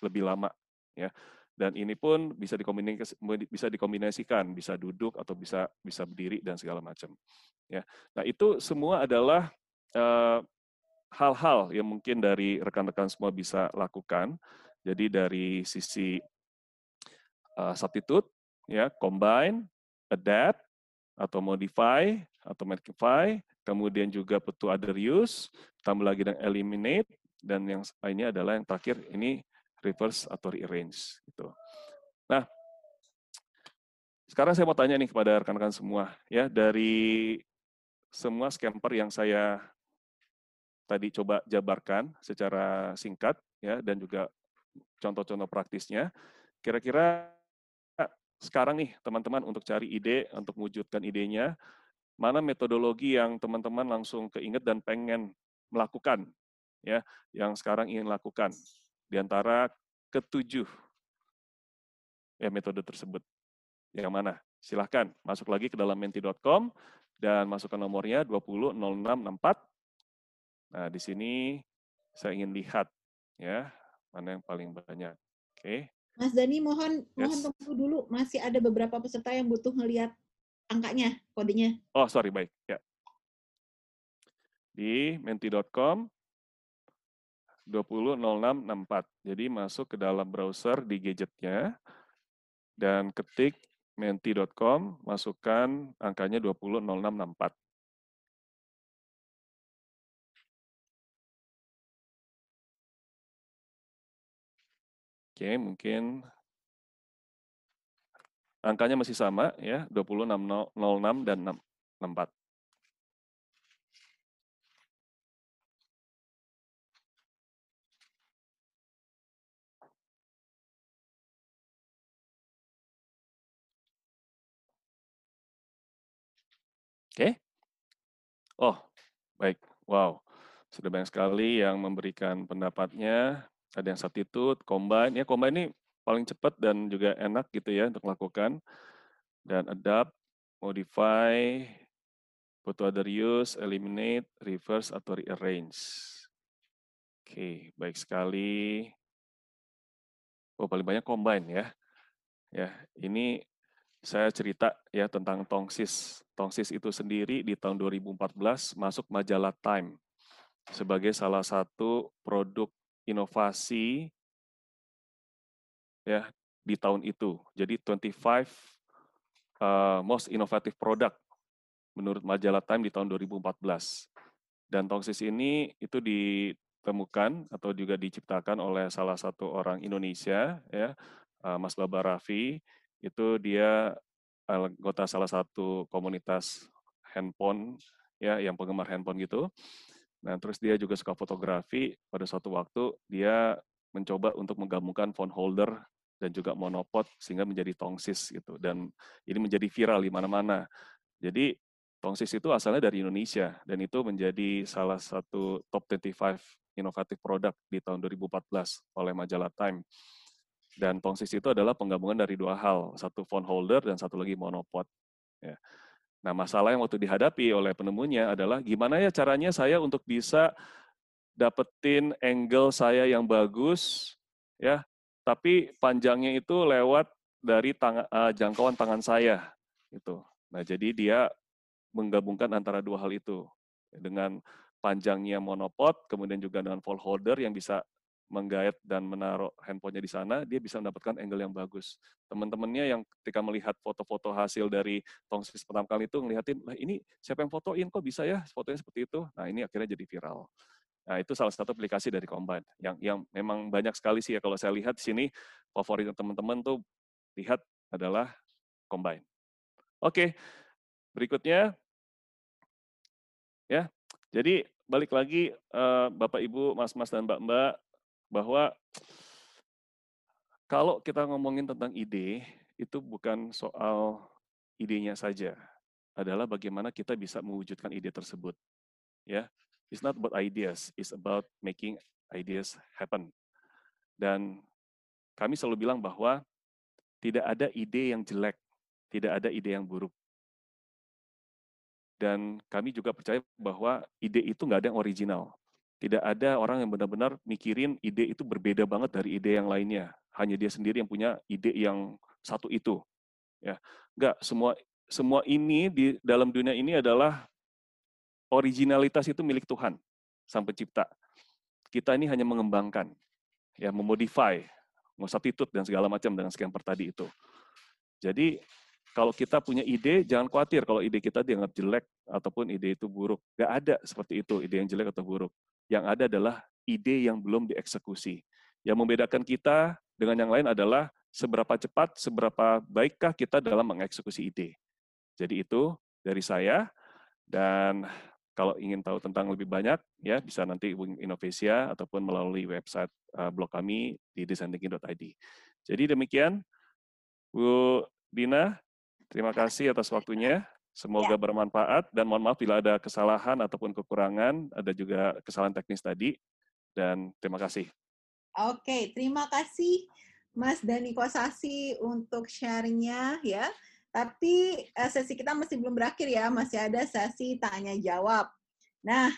lebih lama ya. Dan ini pun bisa dikombinasikan bisa dikombinasikan bisa duduk atau bisa bisa berdiri dan segala macam ya. Nah itu semua adalah eh, hal-hal yang mungkin dari rekan-rekan semua bisa lakukan jadi dari sisi uh, substitute ya combine adapt atau modify atau modify kemudian juga to other use tambah lagi dengan eliminate dan yang lainnya adalah yang terakhir ini reverse atau rearrange gitu. Nah, sekarang saya mau tanya nih kepada rekan-rekan semua ya dari semua scamper yang saya tadi coba jabarkan secara singkat ya dan juga contoh-contoh praktisnya. kira-kira sekarang nih teman-teman untuk cari ide, untuk mewujudkan idenya, mana metodologi yang teman-teman langsung keinget dan pengen melakukan, ya, yang sekarang ingin lakukan di antara ketujuh ya metode tersebut. Yang mana? Silahkan masuk lagi ke dalam menti.com dan masukkan nomornya 200664. Nah, di sini saya ingin lihat ya, mana yang paling banyak. Oke. Mas Dani mohon yes. mohon tunggu dulu, masih ada beberapa peserta yang butuh melihat angkanya, kodenya. Oh, sorry, baik. Ya. Di menti.com 200664. Jadi masuk ke dalam browser di gadgetnya dan ketik menti.com, masukkan angkanya 200664. Oke, mungkin angkanya masih sama ya, 2606 dan 64. Oke. Oh, baik. Wow. Sudah banyak sekali yang memberikan pendapatnya. Ada yang substitute, combine. Ya, combine ini paling cepat dan juga enak gitu ya untuk melakukan. Dan adapt, modify, put to other use, eliminate, reverse, atau rearrange. Oke, baik sekali. Oh, paling banyak combine ya. Ya, ini saya cerita ya tentang Tongsis. Tongsis itu sendiri di tahun 2014 masuk majalah Time sebagai salah satu produk inovasi ya di tahun itu. Jadi 25 uh, eh, most innovative product menurut majalah Time di tahun 2014. Dan Tongsis ini itu ditemukan atau juga diciptakan oleh salah satu orang Indonesia ya, uh, Mas Baba Raffi itu dia anggota salah satu komunitas handphone ya yang penggemar handphone gitu. Nah, terus dia juga suka fotografi. Pada suatu waktu dia mencoba untuk menggabungkan phone holder dan juga monopod sehingga menjadi tongsis gitu dan ini menjadi viral di mana-mana. Jadi tongsis itu asalnya dari Indonesia dan itu menjadi salah satu top 25 inovatif produk di tahun 2014 oleh majalah Time. Dan tongsis itu adalah penggabungan dari dua hal, satu phone holder dan satu lagi monopod. Ya. Nah, masalah yang waktu dihadapi oleh penemunya adalah gimana ya caranya saya untuk bisa dapetin angle saya yang bagus, ya, tapi panjangnya itu lewat dari tang uh, jangkauan tangan saya, itu. Nah, jadi dia menggabungkan antara dua hal itu dengan panjangnya monopod, kemudian juga dengan phone holder yang bisa menggait dan menaruh handphonenya di sana, dia bisa mendapatkan angle yang bagus. Teman-temannya yang ketika melihat foto-foto hasil dari tongsis pertama kali itu ngeliatin, lah ini siapa yang fotoin kok bisa ya fotonya seperti itu. Nah ini akhirnya jadi viral. Nah itu salah satu aplikasi dari Combine yang yang memang banyak sekali sih ya kalau saya lihat di sini favorit teman-teman tuh lihat adalah Combine. Oke, berikutnya ya. Jadi balik lagi uh, Bapak Ibu, Mas-mas dan Mbak-mbak bahwa kalau kita ngomongin tentang ide, itu bukan soal idenya saja, adalah bagaimana kita bisa mewujudkan ide tersebut. Ya, it's not about ideas, it's about making ideas happen. Dan kami selalu bilang bahwa tidak ada ide yang jelek, tidak ada ide yang buruk. Dan kami juga percaya bahwa ide itu nggak ada yang original. Tidak ada orang yang benar-benar mikirin ide itu berbeda banget dari ide yang lainnya. Hanya dia sendiri yang punya ide yang satu itu. Ya, enggak semua semua ini di dalam dunia ini adalah originalitas itu milik Tuhan, Sang Pencipta. Kita ini hanya mengembangkan, ya, memodify, substitute dan segala macam dengan sekian tadi itu. Jadi kalau kita punya ide, jangan khawatir kalau ide kita dianggap jelek ataupun ide itu buruk. Gak ada seperti itu, ide yang jelek atau buruk. Yang ada adalah ide yang belum dieksekusi. Yang membedakan kita dengan yang lain adalah seberapa cepat, seberapa baikkah kita dalam mengeksekusi ide. Jadi itu dari saya, dan kalau ingin tahu tentang lebih banyak, ya bisa nanti hubungi Innovesia ataupun melalui website uh, blog kami di designthinking.id. Jadi demikian, Bu Dina, terima kasih atas waktunya. Semoga ya. bermanfaat dan mohon maaf bila ada kesalahan ataupun kekurangan, ada juga kesalahan teknis tadi. Dan terima kasih. Oke, terima kasih Mas Dani Kosasi untuk sharingnya ya. Tapi uh, sesi kita masih belum berakhir ya, masih ada sesi tanya jawab. Nah,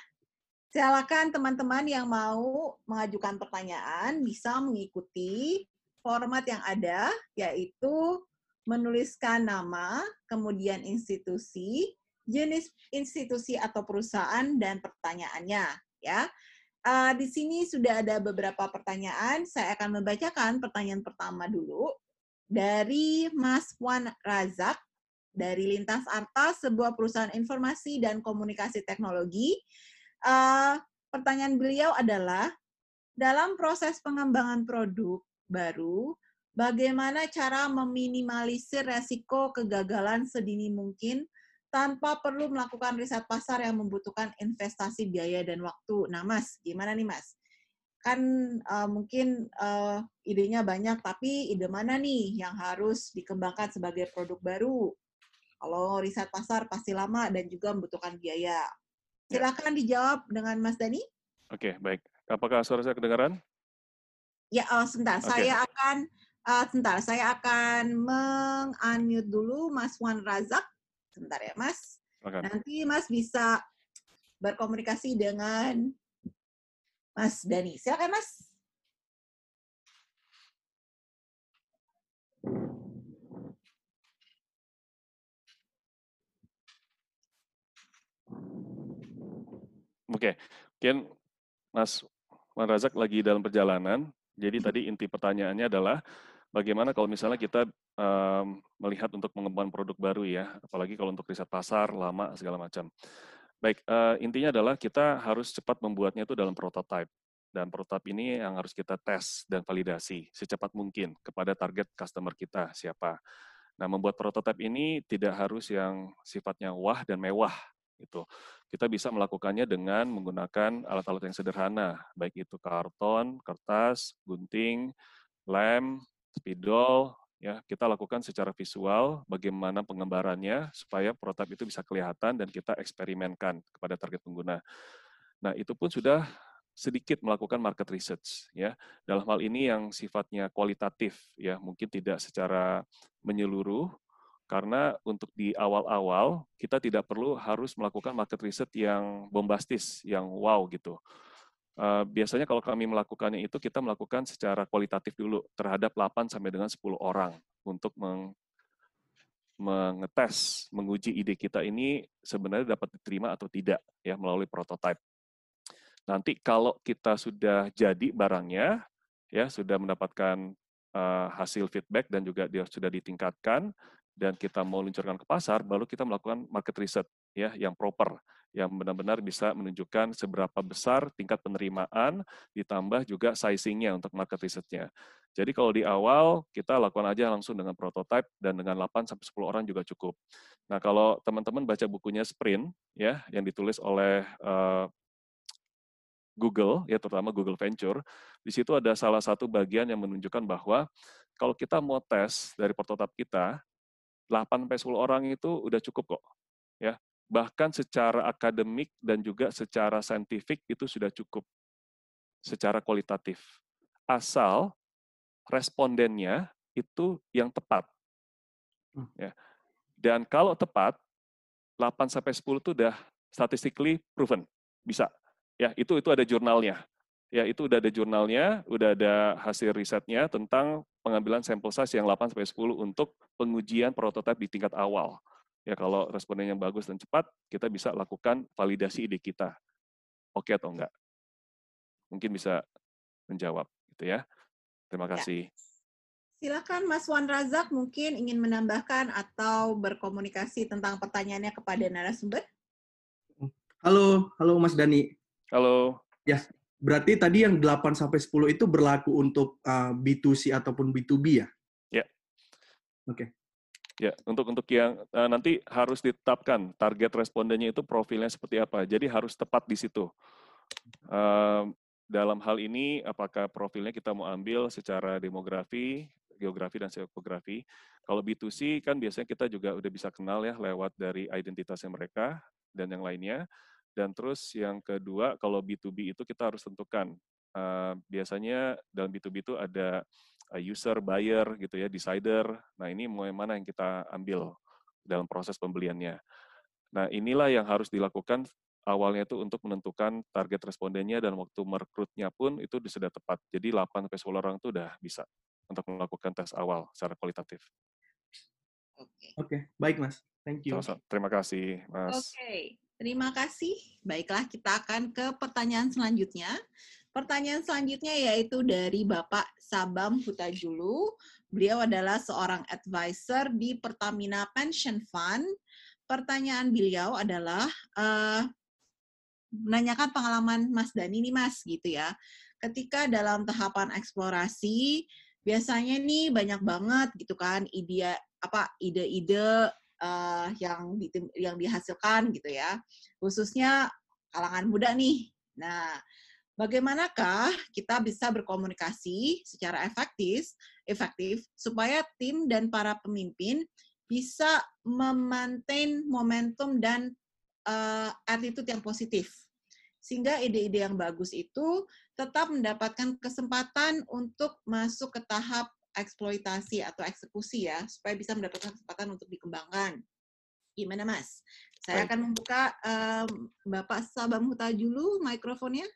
silakan teman-teman yang mau mengajukan pertanyaan bisa mengikuti format yang ada, yaitu menuliskan nama, kemudian institusi, jenis institusi atau perusahaan, dan pertanyaannya. Ya, uh, di sini sudah ada beberapa pertanyaan. Saya akan membacakan pertanyaan pertama dulu dari Mas Wan Razak dari Lintas Arta, sebuah perusahaan informasi dan komunikasi teknologi. Uh, pertanyaan beliau adalah, dalam proses pengembangan produk baru, bagaimana cara meminimalisir resiko kegagalan sedini mungkin tanpa perlu melakukan riset pasar yang membutuhkan investasi biaya dan waktu. Nah, Mas, gimana nih, Mas? kan uh, mungkin uh, idenya banyak, tapi ide mana nih yang harus dikembangkan sebagai produk baru? Kalau riset pasar pasti lama dan juga membutuhkan biaya. Ya. Silakan ya. dijawab dengan Mas Dani. Oke, baik. Apakah suara saya kedengaran? Ya, oh, sebentar. Okay. Saya akan uh, sebentar. Saya akan meng-unmute dulu Mas Wan Razak. Sebentar ya, Mas. Okay. Nanti Mas bisa berkomunikasi dengan Mas Dani. Silakan Mas. Oke, mungkin Mas Man Razak lagi dalam perjalanan. Jadi tadi inti pertanyaannya adalah bagaimana kalau misalnya kita um, melihat untuk mengembangkan produk baru ya, apalagi kalau untuk riset pasar lama segala macam. Baik, uh, intinya adalah kita harus cepat membuatnya itu dalam prototype. Dan prototype ini yang harus kita tes dan validasi secepat mungkin kepada target customer kita, siapa. Nah, membuat prototype ini tidak harus yang sifatnya wah dan mewah. Itu kita bisa melakukannya dengan menggunakan alat-alat yang sederhana, baik itu karton, kertas, gunting, lem, spidol, ya kita lakukan secara visual bagaimana pengembarannya supaya prototipe itu bisa kelihatan dan kita eksperimenkan kepada target pengguna. Nah, itu pun sudah sedikit melakukan market research ya. Dalam hal ini yang sifatnya kualitatif ya, mungkin tidak secara menyeluruh karena untuk di awal-awal kita tidak perlu harus melakukan market research yang bombastis, yang wow gitu. Uh, biasanya kalau kami melakukannya itu kita melakukan secara kualitatif dulu terhadap 8 sampai dengan 10 orang untuk meng mengetes, menguji ide kita ini sebenarnya dapat diterima atau tidak ya melalui prototype. Nanti kalau kita sudah jadi barangnya, ya sudah mendapatkan uh, hasil feedback dan juga dia sudah ditingkatkan dan kita mau luncurkan ke pasar, baru kita melakukan market research ya yang proper yang benar-benar bisa menunjukkan seberapa besar tingkat penerimaan, ditambah juga sizingnya untuk market research-nya. Jadi kalau di awal, kita lakukan aja langsung dengan prototype, dan dengan 8-10 orang juga cukup. Nah kalau teman-teman baca bukunya Sprint, ya yang ditulis oleh uh, Google, ya terutama Google Venture, di situ ada salah satu bagian yang menunjukkan bahwa kalau kita mau tes dari prototype kita, 8 10 orang itu udah cukup kok. Ya, bahkan secara akademik dan juga secara saintifik itu sudah cukup secara kualitatif. Asal respondennya itu yang tepat. Hmm. Ya. Dan kalau tepat, 8 sampai 10 itu udah statistically proven. Bisa. Ya, itu itu ada jurnalnya. Ya, itu udah ada jurnalnya, udah ada hasil risetnya tentang pengambilan sampel size yang 8 sampai 10 untuk pengujian prototipe di tingkat awal. Ya kalau respondennya bagus dan cepat, kita bisa lakukan validasi ide kita. Oke atau enggak? Mungkin bisa menjawab gitu ya. Terima ya. kasih. Ya. Silakan Mas Wan Razak mungkin ingin menambahkan atau berkomunikasi tentang pertanyaannya kepada narasumber. Halo, halo Mas Dani. Halo. Ya, berarti tadi yang 8 sampai 10 itu berlaku untuk uh, B2C ataupun B2B ya? Ya. Oke. Okay. Ya, untuk untuk yang uh, nanti harus ditetapkan target respondennya itu profilnya seperti apa. Jadi harus tepat di situ. Uh, dalam hal ini, apakah profilnya kita mau ambil secara demografi, geografi, dan psikografi. Kalau B2C kan biasanya kita juga udah bisa kenal ya lewat dari identitasnya mereka dan yang lainnya. Dan terus yang kedua, kalau B2B itu kita harus tentukan. Uh, biasanya dalam B2B itu ada user, buyer, gitu ya, decider. Nah ini mau yang mana yang kita ambil dalam proses pembeliannya. Nah inilah yang harus dilakukan awalnya itu untuk menentukan target respondennya dan waktu merekrutnya pun itu sudah tepat. Jadi 8 sampai 10 orang itu udah bisa untuk melakukan tes awal secara kualitatif. Oke, okay. okay, baik Mas. Thank you. Sama -sama. Terima kasih, Mas. Oke, okay. terima kasih. Baiklah, kita akan ke pertanyaan selanjutnya. Pertanyaan selanjutnya yaitu dari Bapak Sabam Hutajulu. Beliau adalah seorang advisor di Pertamina Pension Fund. Pertanyaan beliau adalah uh, menanyakan pengalaman Mas Dani nih Mas gitu ya. Ketika dalam tahapan eksplorasi biasanya nih banyak banget gitu kan ide apa ide-ide uh, yang di, yang dihasilkan gitu ya. Khususnya kalangan muda nih. Nah, bagaimanakah kita bisa berkomunikasi secara efektif, efektif supaya tim dan para pemimpin bisa memaintain momentum dan uh, attitude yang positif. Sehingga ide-ide yang bagus itu tetap mendapatkan kesempatan untuk masuk ke tahap eksploitasi atau eksekusi ya, supaya bisa mendapatkan kesempatan untuk dikembangkan. Gimana Mas? Saya Baik. akan membuka um, Bapak Sabam Hutajulu mikrofonnya.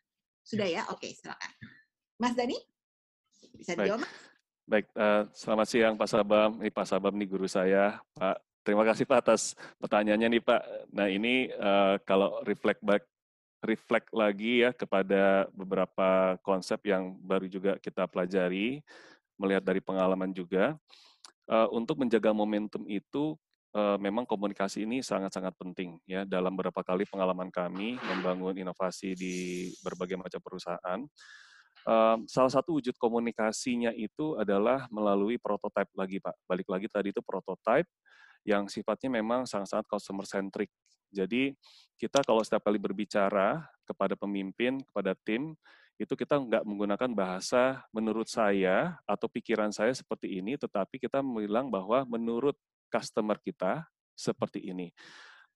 Sudah ya? Oke, silakan. Mas Dani, bisa dijawab? Baik, Baik uh, selamat siang Pak Sabam. Ini Pak Sabam nih guru saya. Pak, terima kasih Pak atas pertanyaannya nih Pak. Nah ini uh, kalau reflect back reflect lagi ya kepada beberapa konsep yang baru juga kita pelajari, melihat dari pengalaman juga. Uh, untuk menjaga momentum itu memang komunikasi ini sangat-sangat penting ya dalam beberapa kali pengalaman kami membangun inovasi di berbagai macam perusahaan. Salah satu wujud komunikasinya itu adalah melalui prototype lagi Pak. Balik lagi tadi itu prototype yang sifatnya memang sangat-sangat customer centric. Jadi kita kalau setiap kali berbicara kepada pemimpin, kepada tim, itu kita nggak menggunakan bahasa menurut saya atau pikiran saya seperti ini, tetapi kita bilang bahwa menurut customer kita seperti ini.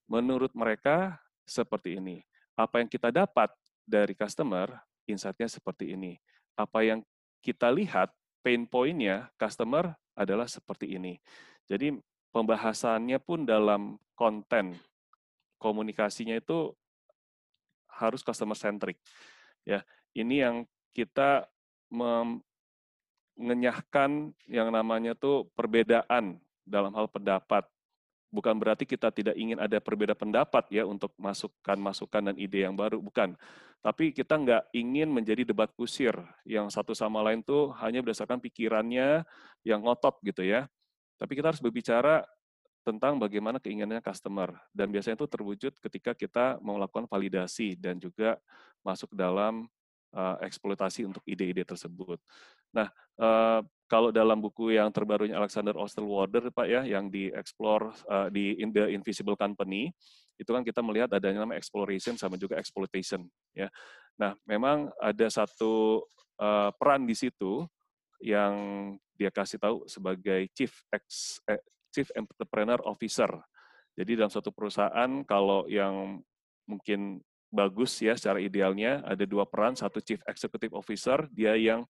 Menurut mereka seperti ini. Apa yang kita dapat dari customer, insight-nya seperti ini. Apa yang kita lihat, pain point-nya customer adalah seperti ini. Jadi pembahasannya pun dalam konten komunikasinya itu harus customer centric. Ya, ini yang kita mengenyahkan yang namanya tuh perbedaan dalam hal pendapat. Bukan berarti kita tidak ingin ada perbedaan pendapat ya untuk masukkan masukan dan ide yang baru, bukan. Tapi kita nggak ingin menjadi debat kusir yang satu sama lain tuh hanya berdasarkan pikirannya yang ngotot gitu ya. Tapi kita harus berbicara tentang bagaimana keinginannya customer dan biasanya itu terwujud ketika kita melakukan validasi dan juga masuk dalam uh, eksploitasi untuk ide-ide tersebut. Nah, uh, kalau dalam buku yang terbarunya Alexander Osterwalder, Pak ya, yang di-explore uh, di In the Invisible Company, itu kan kita melihat adanya nama exploration sama juga exploitation, ya. Nah, memang ada satu uh, peran di situ yang dia kasih tahu sebagai chief ex, eh, chief entrepreneur officer. Jadi dalam suatu perusahaan kalau yang mungkin bagus ya secara idealnya ada dua peran, satu chief executive officer, dia yang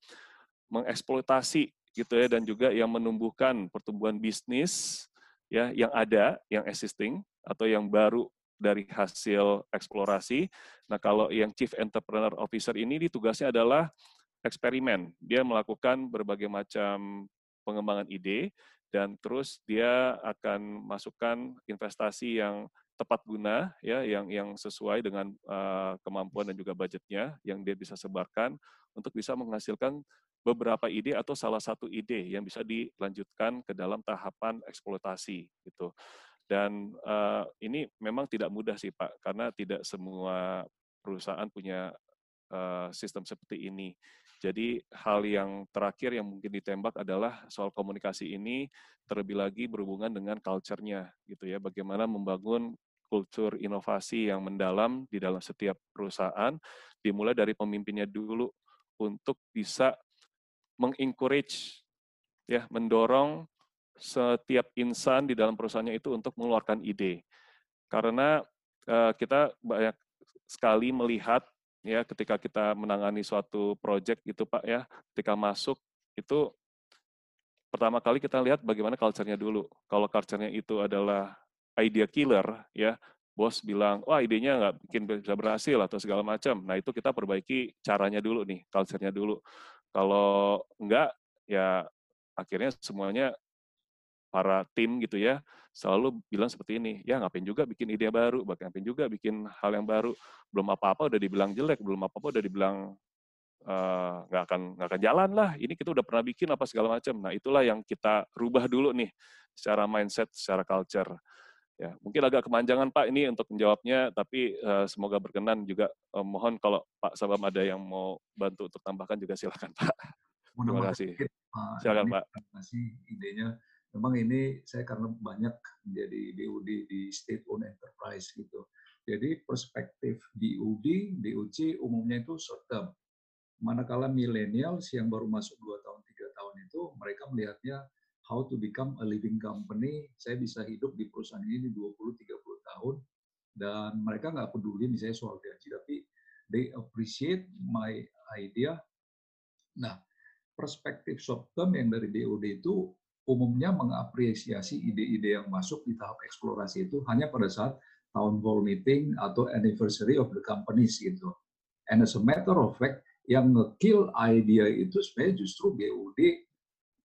mengeksploitasi gitu ya dan juga yang menumbuhkan pertumbuhan bisnis ya yang ada, yang existing atau yang baru dari hasil eksplorasi. Nah, kalau yang chief entrepreneur officer ini tugasnya adalah eksperimen. Dia melakukan berbagai macam pengembangan ide dan terus dia akan masukkan investasi yang tepat guna ya yang yang sesuai dengan uh, kemampuan dan juga budgetnya yang dia bisa sebarkan untuk bisa menghasilkan beberapa ide atau salah satu ide yang bisa dilanjutkan ke dalam tahapan eksploitasi gitu dan uh, ini memang tidak mudah sih pak karena tidak semua perusahaan punya uh, sistem seperti ini. Jadi hal yang terakhir yang mungkin ditembak adalah soal komunikasi ini terlebih lagi berhubungan dengan culture-nya gitu ya. Bagaimana membangun kultur inovasi yang mendalam di dalam setiap perusahaan dimulai dari pemimpinnya dulu untuk bisa mengencourage ya mendorong setiap insan di dalam perusahaannya itu untuk mengeluarkan ide. Karena uh, kita banyak sekali melihat ya ketika kita menangani suatu project gitu Pak ya, ketika masuk itu pertama kali kita lihat bagaimana culture-nya dulu. Kalau culture-nya itu adalah idea killer ya, bos bilang, wah idenya nggak bikin bisa berhasil atau segala macam. Nah itu kita perbaiki caranya dulu nih, culture-nya dulu. Kalau enggak, ya akhirnya semuanya para tim gitu ya selalu bilang seperti ini ya ngapain juga bikin ide baru ngapain juga bikin hal yang baru. Belum apa-apa udah dibilang jelek belum apa-apa udah dibilang eh, nggak uh, akan nggak akan jalan lah. Ini kita udah pernah bikin apa segala macam nah itulah yang kita rubah dulu nih secara mindset secara culture ya mungkin agak kemanjangan Pak ini untuk menjawabnya tapi uh, semoga berkenan juga. Uh, mohon kalau Pak Sabam ada yang mau bantu untuk tambahkan juga silakan [laughs] Pak. Terima kasih. silakan Pak. terima kasih idenya memang ini saya karena banyak menjadi DUD di state owned enterprise gitu. Jadi perspektif DUD, DUC umumnya itu short term. Manakala millennials yang baru masuk 2 tahun, 3 tahun itu, mereka melihatnya how to become a living company. Saya bisa hidup di perusahaan ini di 20-30 tahun, dan mereka nggak peduli misalnya soal gaji, tapi they appreciate my idea. Nah, perspektif short term yang dari DUD itu umumnya mengapresiasi ide-ide yang masuk di tahap eksplorasi itu hanya pada saat town hall meeting atau anniversary of the companies gitu. And as a matter of fact, yang ngekill idea itu sebenarnya justru BUD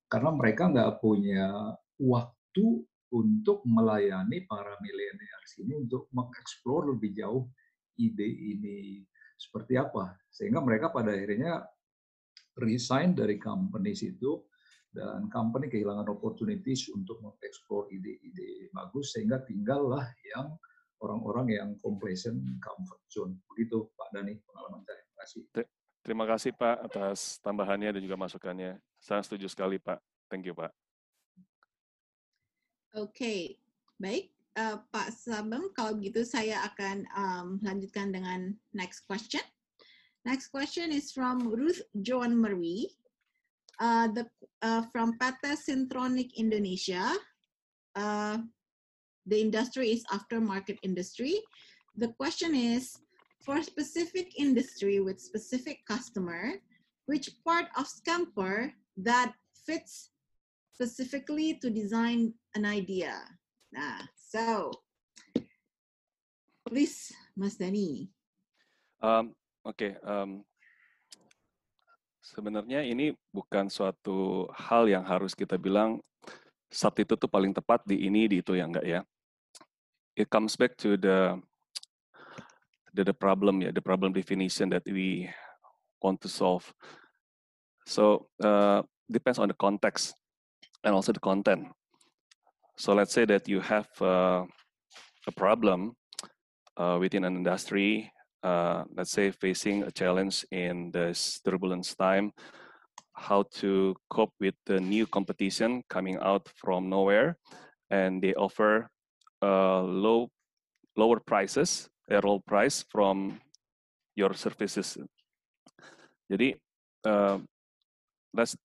karena mereka nggak punya waktu untuk melayani para millennials ini untuk mengeksplor lebih jauh ide ini seperti apa sehingga mereka pada akhirnya resign dari companies itu dan company kehilangan opportunities untuk mengeksplor ide-ide bagus sehingga tinggallah yang orang-orang yang complacent comfort zone. Begitu Pak Dani pengalaman saya. Terima kasih. Terima kasih Pak atas tambahannya dan juga masukannya. Saya setuju sekali Pak. Thank you Pak. Oke, okay. baik. Uh, Pak Sabem, kalau begitu saya akan um, lanjutkan dengan next question. Next question is from Ruth Joan Marie. uh, the uh, from Pata Syntronic Indonesia. Uh, the industry is aftermarket industry. The question is, for specific industry with specific customer, which part of Scamper that fits specifically to design an idea? Nah, so please, Mas Dani. Um, okay, um, Sebenarnya ini bukan suatu hal yang harus kita bilang saat itu tuh paling tepat di ini di itu ya enggak ya. It comes back to the the, the problem ya, the problem definition that we want to solve. So uh, depends on the context and also the content. So let's say that you have uh, a problem uh, within an industry uh, let's say, facing a challenge in this turbulence time, how to cope with the new competition coming out from nowhere, and they offer uh, low, lower prices, a price from your services. Jadi, uh, let's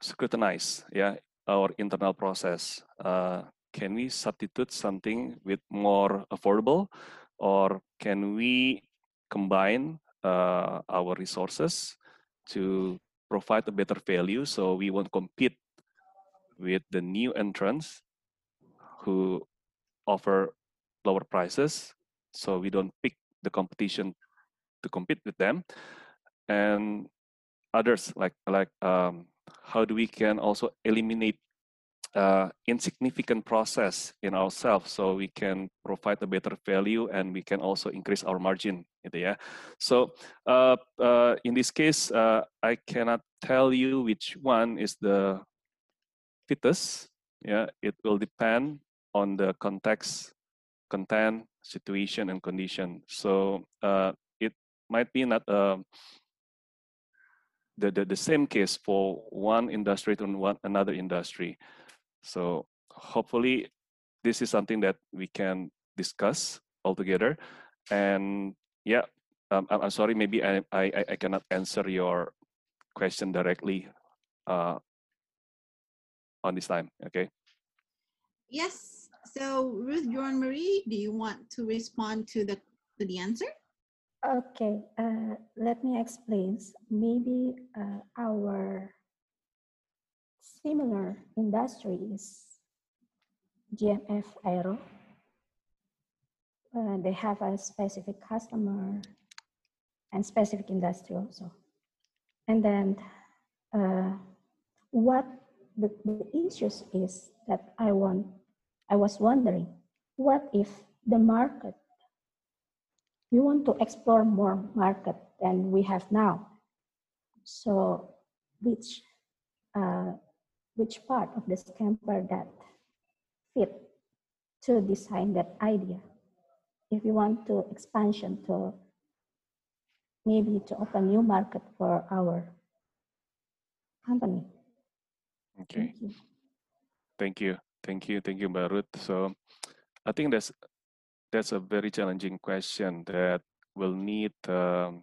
scrutinize, yeah, our internal process. Uh, can we substitute something with more affordable? Or can we combine uh, our resources to provide a better value so we won't compete with the new entrants who offer lower prices? So we don't pick the competition to compete with them. And others like like um, how do we can also eliminate uh, insignificant process in ourselves so we can provide a better value and we can also increase our margin ya. So uh, uh, in this case uh, I cannot tell you which one is the fittest yeah it will depend on the context content situation and condition. So uh, it might be not uh, the, the the same case for one industry to one another industry. So hopefully, this is something that we can discuss all together. And yeah, um, I'm, I'm sorry, maybe I, I I cannot answer your question directly uh, on this time. Okay. Yes. So Ruth Joan Marie, do you want to respond to the to the answer? Okay, uh, let me explain. Maybe uh, our similar industries, GMF Aero, uh, they have a specific customer and specific industry also. And then uh, what the, the issues is that I want, I was wondering, what if the market we want to explore more market than we have now. So which, uh, which part of the camper that fit to design that idea? If you want to expansion to maybe to open new market for our company. Okay. Thank you. Thank you. Thank you. Thank you, Barut. So I think that's that's a very challenging question that will need um,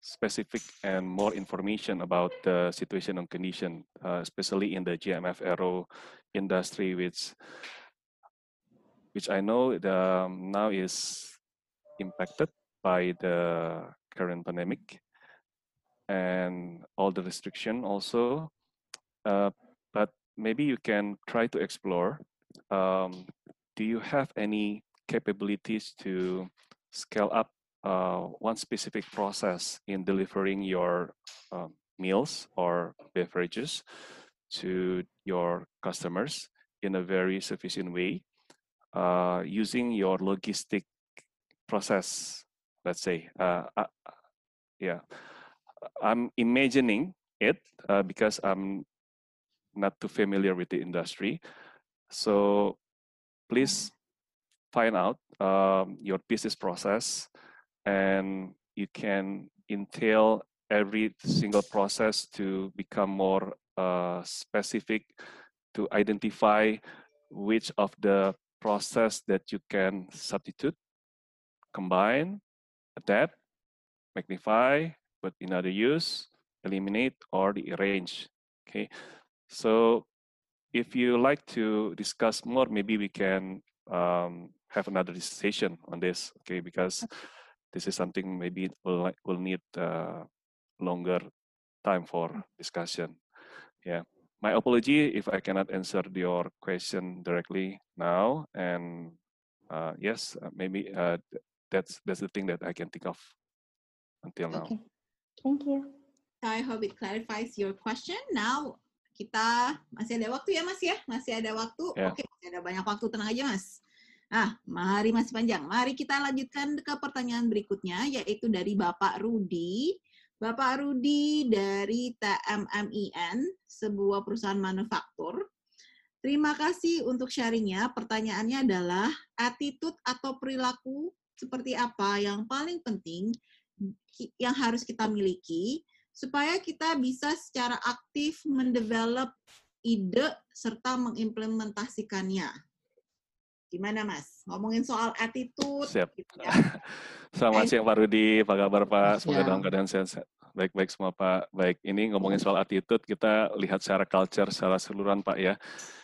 specific and more information about the situation and condition, uh, especially in the GMF aero industry, which which I know the, um, now is impacted by the current pandemic and all the restriction also. Uh, but maybe you can try to explore. Um, do you have any capabilities to scale up uh, one specific process in delivering your uh, meals or beverages to your customers in a very sufficient way uh, using your logistic process let's say uh, uh, yeah. I'm imagining it uh, because i'm not too familiar with the industry. So please find out um, your business process and you can entail every single process to become more uh, specific to identify which of the process that you can substitute, combine, adapt, magnify, put in other use, eliminate, or rearrange. Okay, so if you like to discuss more, maybe we can um, have another session on this, okay? Because this is something maybe will will need uh, longer time for discussion. Yeah, my apology if I cannot answer your question directly now. And uh, yes, uh, maybe uh, that's that's the thing that I can think of until now. Okay, thank you. I hope it clarifies your question. Now kita masih ada waktu ya Mas ya, masih ada waktu. Yeah. Oke, masih ada banyak waktu tenang aja Mas. Ah, mari masih panjang. Mari kita lanjutkan ke pertanyaan berikutnya, yaitu dari Bapak Rudi. Bapak Rudi dari TMMIN, sebuah perusahaan manufaktur. Terima kasih untuk sharingnya. Pertanyaannya adalah, attitude atau perilaku seperti apa yang paling penting yang harus kita miliki supaya kita bisa secara aktif mendevelop ide serta mengimplementasikannya. Gimana Mas? Ngomongin soal attitude. Siap. Gitu ya. [laughs] Selamat siang Pak Rudi, apa kabar Pak? Semoga dalam keadaan sehat. Baik-baik semua Pak. Baik, ini ngomongin soal attitude, kita lihat secara culture, secara seluruhan Pak ya.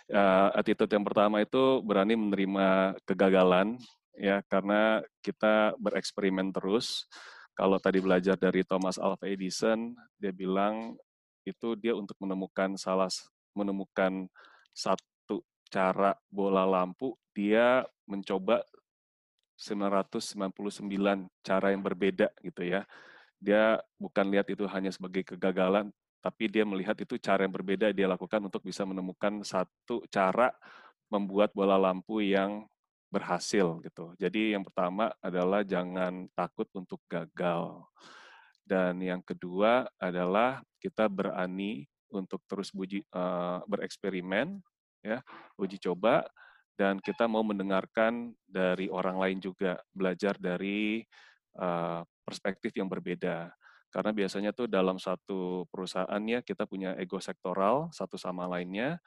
Uh, attitude yang pertama itu berani menerima kegagalan, ya karena kita bereksperimen terus. Kalau tadi belajar dari Thomas Alva Edison, dia bilang itu dia untuk menemukan salah menemukan satu cara bola lampu dia mencoba 999 cara yang berbeda gitu ya. Dia bukan lihat itu hanya sebagai kegagalan, tapi dia melihat itu cara yang berbeda dia lakukan untuk bisa menemukan satu cara membuat bola lampu yang berhasil gitu. Jadi yang pertama adalah jangan takut untuk gagal. Dan yang kedua adalah kita berani untuk terus buji, uh, bereksperimen, ya, uji coba, dan kita mau mendengarkan dari orang lain juga belajar dari uh, perspektif yang berbeda. Karena biasanya tuh dalam satu perusahaan ya kita punya ego sektoral satu sama lainnya.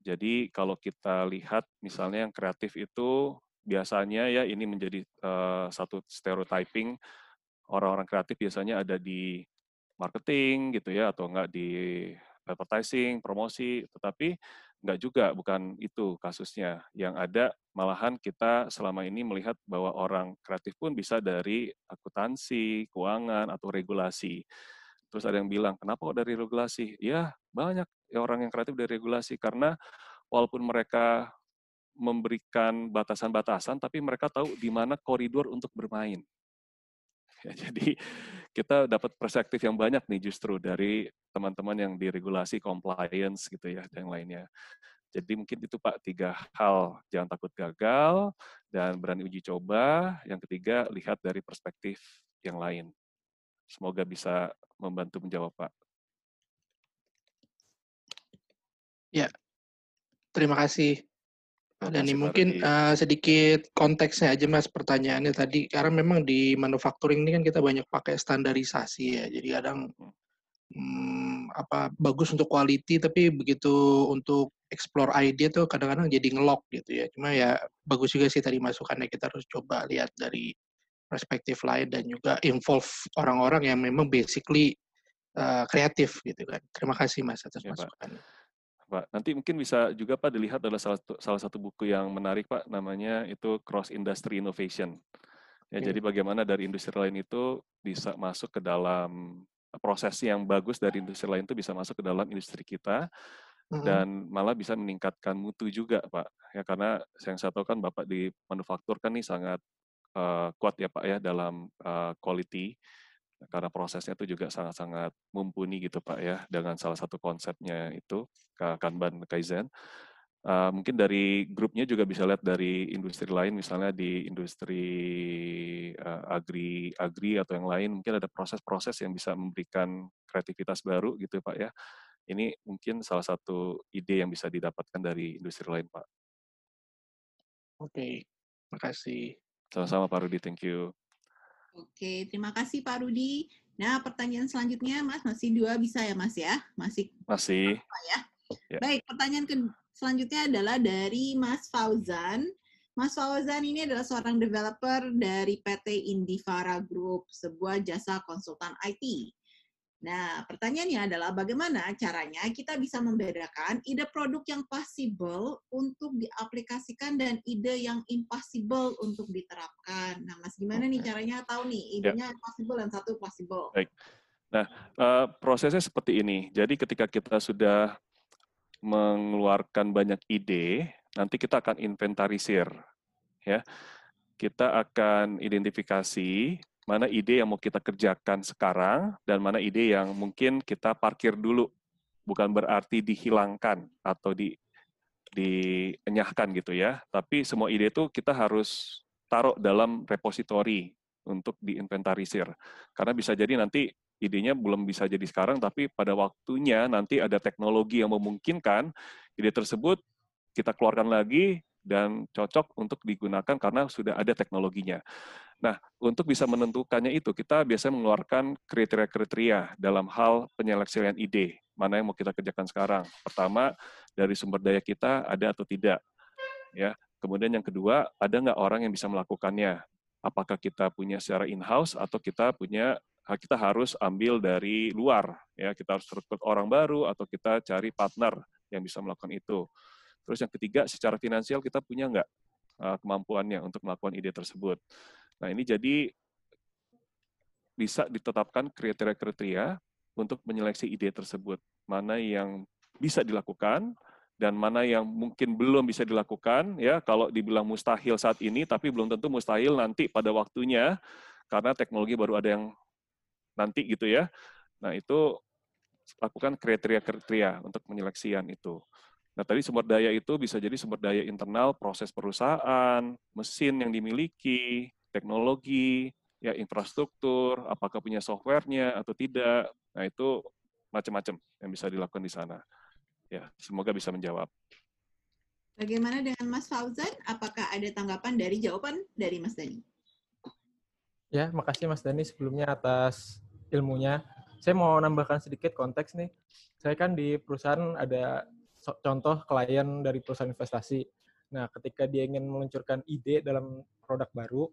Jadi kalau kita lihat misalnya yang kreatif itu biasanya ya ini menjadi uh, satu stereotyping orang-orang kreatif biasanya ada di marketing gitu ya atau enggak di advertising, promosi, tetapi enggak juga, bukan itu kasusnya. Yang ada malahan kita selama ini melihat bahwa orang kreatif pun bisa dari akuntansi, keuangan, atau regulasi. Terus ada yang bilang, kenapa kok dari regulasi? Ya, banyak ya orang yang kreatif dari regulasi, karena walaupun mereka memberikan batasan-batasan, tapi mereka tahu di mana koridor untuk bermain. [laughs] Ya, jadi kita dapat perspektif yang banyak nih justru dari teman-teman yang diregulasi compliance gitu ya dan lainnya. Jadi mungkin itu Pak tiga hal jangan takut gagal dan berani uji coba. Yang ketiga lihat dari perspektif yang lain. Semoga bisa membantu menjawab Pak. Ya, terima kasih dan ini mungkin uh, sedikit konteksnya aja mas pertanyaannya tadi. Karena memang di manufacturing ini kan kita banyak pakai standarisasi ya. Jadi kadang hmm, apa bagus untuk quality tapi begitu untuk explore idea tuh kadang-kadang jadi ngelok gitu ya. Cuma ya bagus juga sih tadi masukannya. Kita harus coba lihat dari perspektif lain dan juga involve orang-orang yang memang basically uh, kreatif gitu kan. Terima kasih mas atas ya, masukannya. Pak. Pak. Nanti mungkin bisa juga Pak dilihat adalah salah satu, salah satu buku yang menarik Pak, namanya itu Cross Industry Innovation. Ya, okay. Jadi bagaimana dari industri lain itu bisa masuk ke dalam proses yang bagus dari industri lain itu bisa masuk ke dalam industri kita mm-hmm. dan malah bisa meningkatkan mutu juga Pak. Ya karena yang saya tahu kan Bapak di manufaktur kan nih sangat uh, kuat ya Pak ya dalam uh, quality karena prosesnya itu juga sangat-sangat mumpuni gitu Pak ya dengan salah satu konsepnya itu Kanban Kaizen. Uh, mungkin dari grupnya juga bisa lihat dari industri lain misalnya di industri uh, agri agri atau yang lain mungkin ada proses-proses yang bisa memberikan kreativitas baru gitu Pak ya. Ini mungkin salah satu ide yang bisa didapatkan dari industri lain Pak. Oke, makasih. Sama-sama Pak Rudi, thank you. Oke, terima kasih Pak Rudi. Nah, pertanyaan selanjutnya, Mas, masih dua bisa ya, Mas ya? Masih. Masih. ya? ya. Baik, pertanyaan ke selanjutnya adalah dari Mas Fauzan. Mas Fauzan ini adalah seorang developer dari PT Indivara Group, sebuah jasa konsultan IT. Nah, pertanyaannya adalah bagaimana caranya kita bisa membedakan ide produk yang possible untuk diaplikasikan dan ide yang impossible untuk diterapkan. Nah, Mas, gimana nih caranya tahu nih ya. idenya ya. possible dan satu possible? Baik. Nah, uh, prosesnya seperti ini. Jadi ketika kita sudah mengeluarkan banyak ide, nanti kita akan inventarisir, ya. Kita akan identifikasi mana ide yang mau kita kerjakan sekarang dan mana ide yang mungkin kita parkir dulu. Bukan berarti dihilangkan atau di dienyahkan gitu ya. Tapi semua ide itu kita harus taruh dalam repositori untuk diinventarisir. Karena bisa jadi nanti idenya belum bisa jadi sekarang tapi pada waktunya nanti ada teknologi yang memungkinkan ide tersebut kita keluarkan lagi dan cocok untuk digunakan karena sudah ada teknologinya. Nah, untuk bisa menentukannya itu, kita biasanya mengeluarkan kriteria-kriteria dalam hal penyeleksian ide, mana yang mau kita kerjakan sekarang. Pertama, dari sumber daya kita ada atau tidak. ya. Kemudian yang kedua, ada nggak orang yang bisa melakukannya? Apakah kita punya secara in-house atau kita punya kita harus ambil dari luar ya kita harus rekrut orang baru atau kita cari partner yang bisa melakukan itu terus yang ketiga secara finansial kita punya nggak kemampuannya untuk melakukan ide tersebut Nah, ini jadi bisa ditetapkan kriteria-kriteria untuk menyeleksi ide tersebut. Mana yang bisa dilakukan dan mana yang mungkin belum bisa dilakukan ya kalau dibilang mustahil saat ini tapi belum tentu mustahil nanti pada waktunya karena teknologi baru ada yang nanti gitu ya. Nah, itu lakukan kriteria-kriteria untuk penyeleksian itu. Nah, tadi sumber daya itu bisa jadi sumber daya internal proses perusahaan, mesin yang dimiliki, teknologi, ya infrastruktur, apakah punya softwarenya atau tidak. Nah, itu macam-macam yang bisa dilakukan di sana. Ya, semoga bisa menjawab. Bagaimana dengan Mas Fauzan? Apakah ada tanggapan dari jawaban dari Mas Dani? Ya, makasih Mas Dani sebelumnya atas ilmunya. Saya mau nambahkan sedikit konteks nih. Saya kan di perusahaan ada contoh klien dari perusahaan investasi. Nah, ketika dia ingin meluncurkan ide dalam produk baru,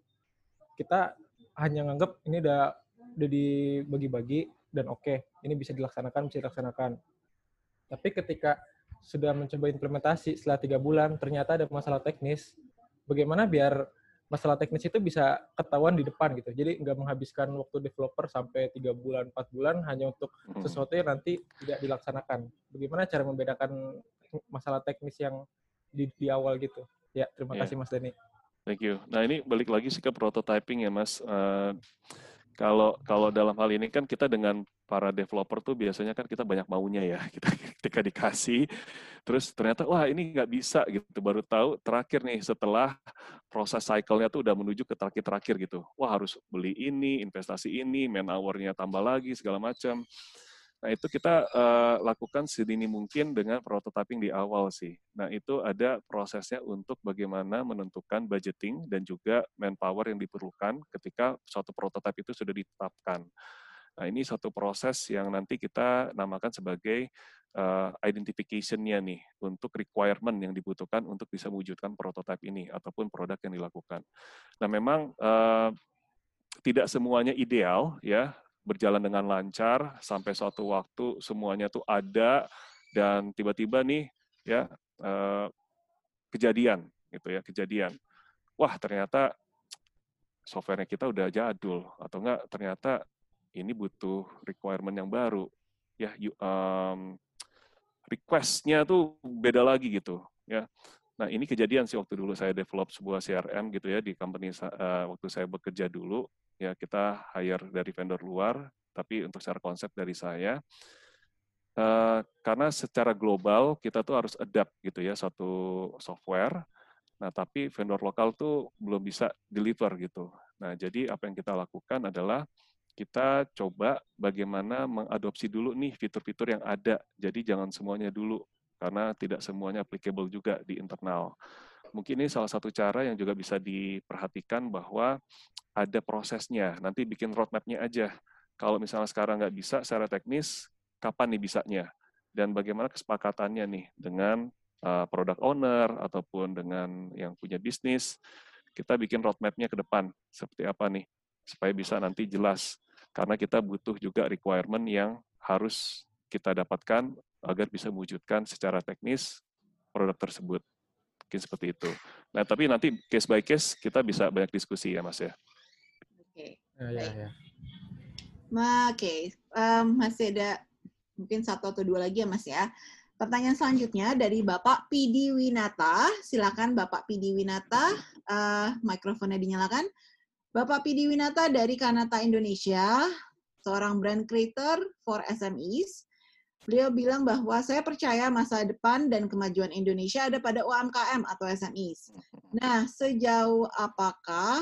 kita hanya nganggap ini udah udah dibagi-bagi dan oke, okay, ini bisa dilaksanakan, bisa dilaksanakan. Tapi ketika sudah mencoba implementasi setelah tiga bulan, ternyata ada masalah teknis, bagaimana biar masalah teknis itu bisa ketahuan di depan gitu. Jadi nggak menghabiskan waktu developer sampai tiga bulan, empat bulan hanya untuk hmm. sesuatu yang nanti tidak dilaksanakan. Bagaimana cara membedakan masalah teknis yang di, di awal gitu? Ya, terima yeah. kasih Mas Dani. Thank you. Nah ini balik lagi sih ke prototyping ya Mas. Uh, kalau kalau dalam hal ini kan kita dengan para developer tuh biasanya kan kita banyak maunya ya [laughs] kita ketika dikasih terus ternyata wah ini nggak bisa gitu baru tahu terakhir nih setelah proses cycle-nya tuh udah menuju ke terakhir-terakhir gitu wah harus beli ini investasi ini man hour-nya tambah lagi segala macam Nah, itu kita uh, lakukan sedini mungkin dengan prototyping di awal sih. Nah, itu ada prosesnya untuk bagaimana menentukan budgeting dan juga manpower yang diperlukan ketika suatu prototype itu sudah ditetapkan. Nah, ini satu proses yang nanti kita namakan sebagai uh, identification-nya nih untuk requirement yang dibutuhkan untuk bisa mewujudkan prototype ini ataupun produk yang dilakukan. Nah, memang uh, tidak semuanya ideal ya berjalan dengan lancar sampai suatu waktu semuanya tuh ada dan tiba-tiba nih ya eh, kejadian gitu ya kejadian. Wah ternyata softwarenya kita udah jadul atau enggak ternyata ini butuh requirement yang baru. Ya um, requestnya tuh beda lagi gitu ya nah ini kejadian sih waktu dulu saya develop sebuah CRM gitu ya di company uh, waktu saya bekerja dulu ya kita hire dari vendor luar, tapi untuk secara konsep dari saya, uh, karena secara global kita tuh harus adapt gitu ya satu software, nah tapi vendor lokal tuh belum bisa deliver gitu. Nah jadi apa yang kita lakukan adalah kita coba bagaimana mengadopsi dulu nih fitur-fitur yang ada. Jadi jangan semuanya dulu karena tidak semuanya applicable juga di internal. Mungkin ini salah satu cara yang juga bisa diperhatikan bahwa ada prosesnya. Nanti bikin roadmap-nya aja. Kalau misalnya sekarang nggak bisa secara teknis, kapan nih bisanya? Dan bagaimana kesepakatannya nih dengan uh, product owner ataupun dengan yang punya bisnis, kita bikin roadmap-nya ke depan. Seperti apa nih? Supaya bisa nanti jelas. Karena kita butuh juga requirement yang harus kita dapatkan agar bisa mewujudkan secara teknis produk tersebut. Mungkin seperti itu. Nah, tapi nanti case by case kita bisa banyak diskusi ya, Mas ya. Oke. Ya, ya, ya. Oke, okay. um, masih ada mungkin satu atau dua lagi ya Mas ya. Pertanyaan selanjutnya dari Bapak Pidi Winata. Silakan Bapak Pidi Winata, uh, mikrofonnya dinyalakan. Bapak Pidi Winata dari Kanata Indonesia, seorang brand creator for SMEs. Beliau bilang bahwa saya percaya masa depan dan kemajuan Indonesia ada pada UMKM atau SMEs. Nah, sejauh apakah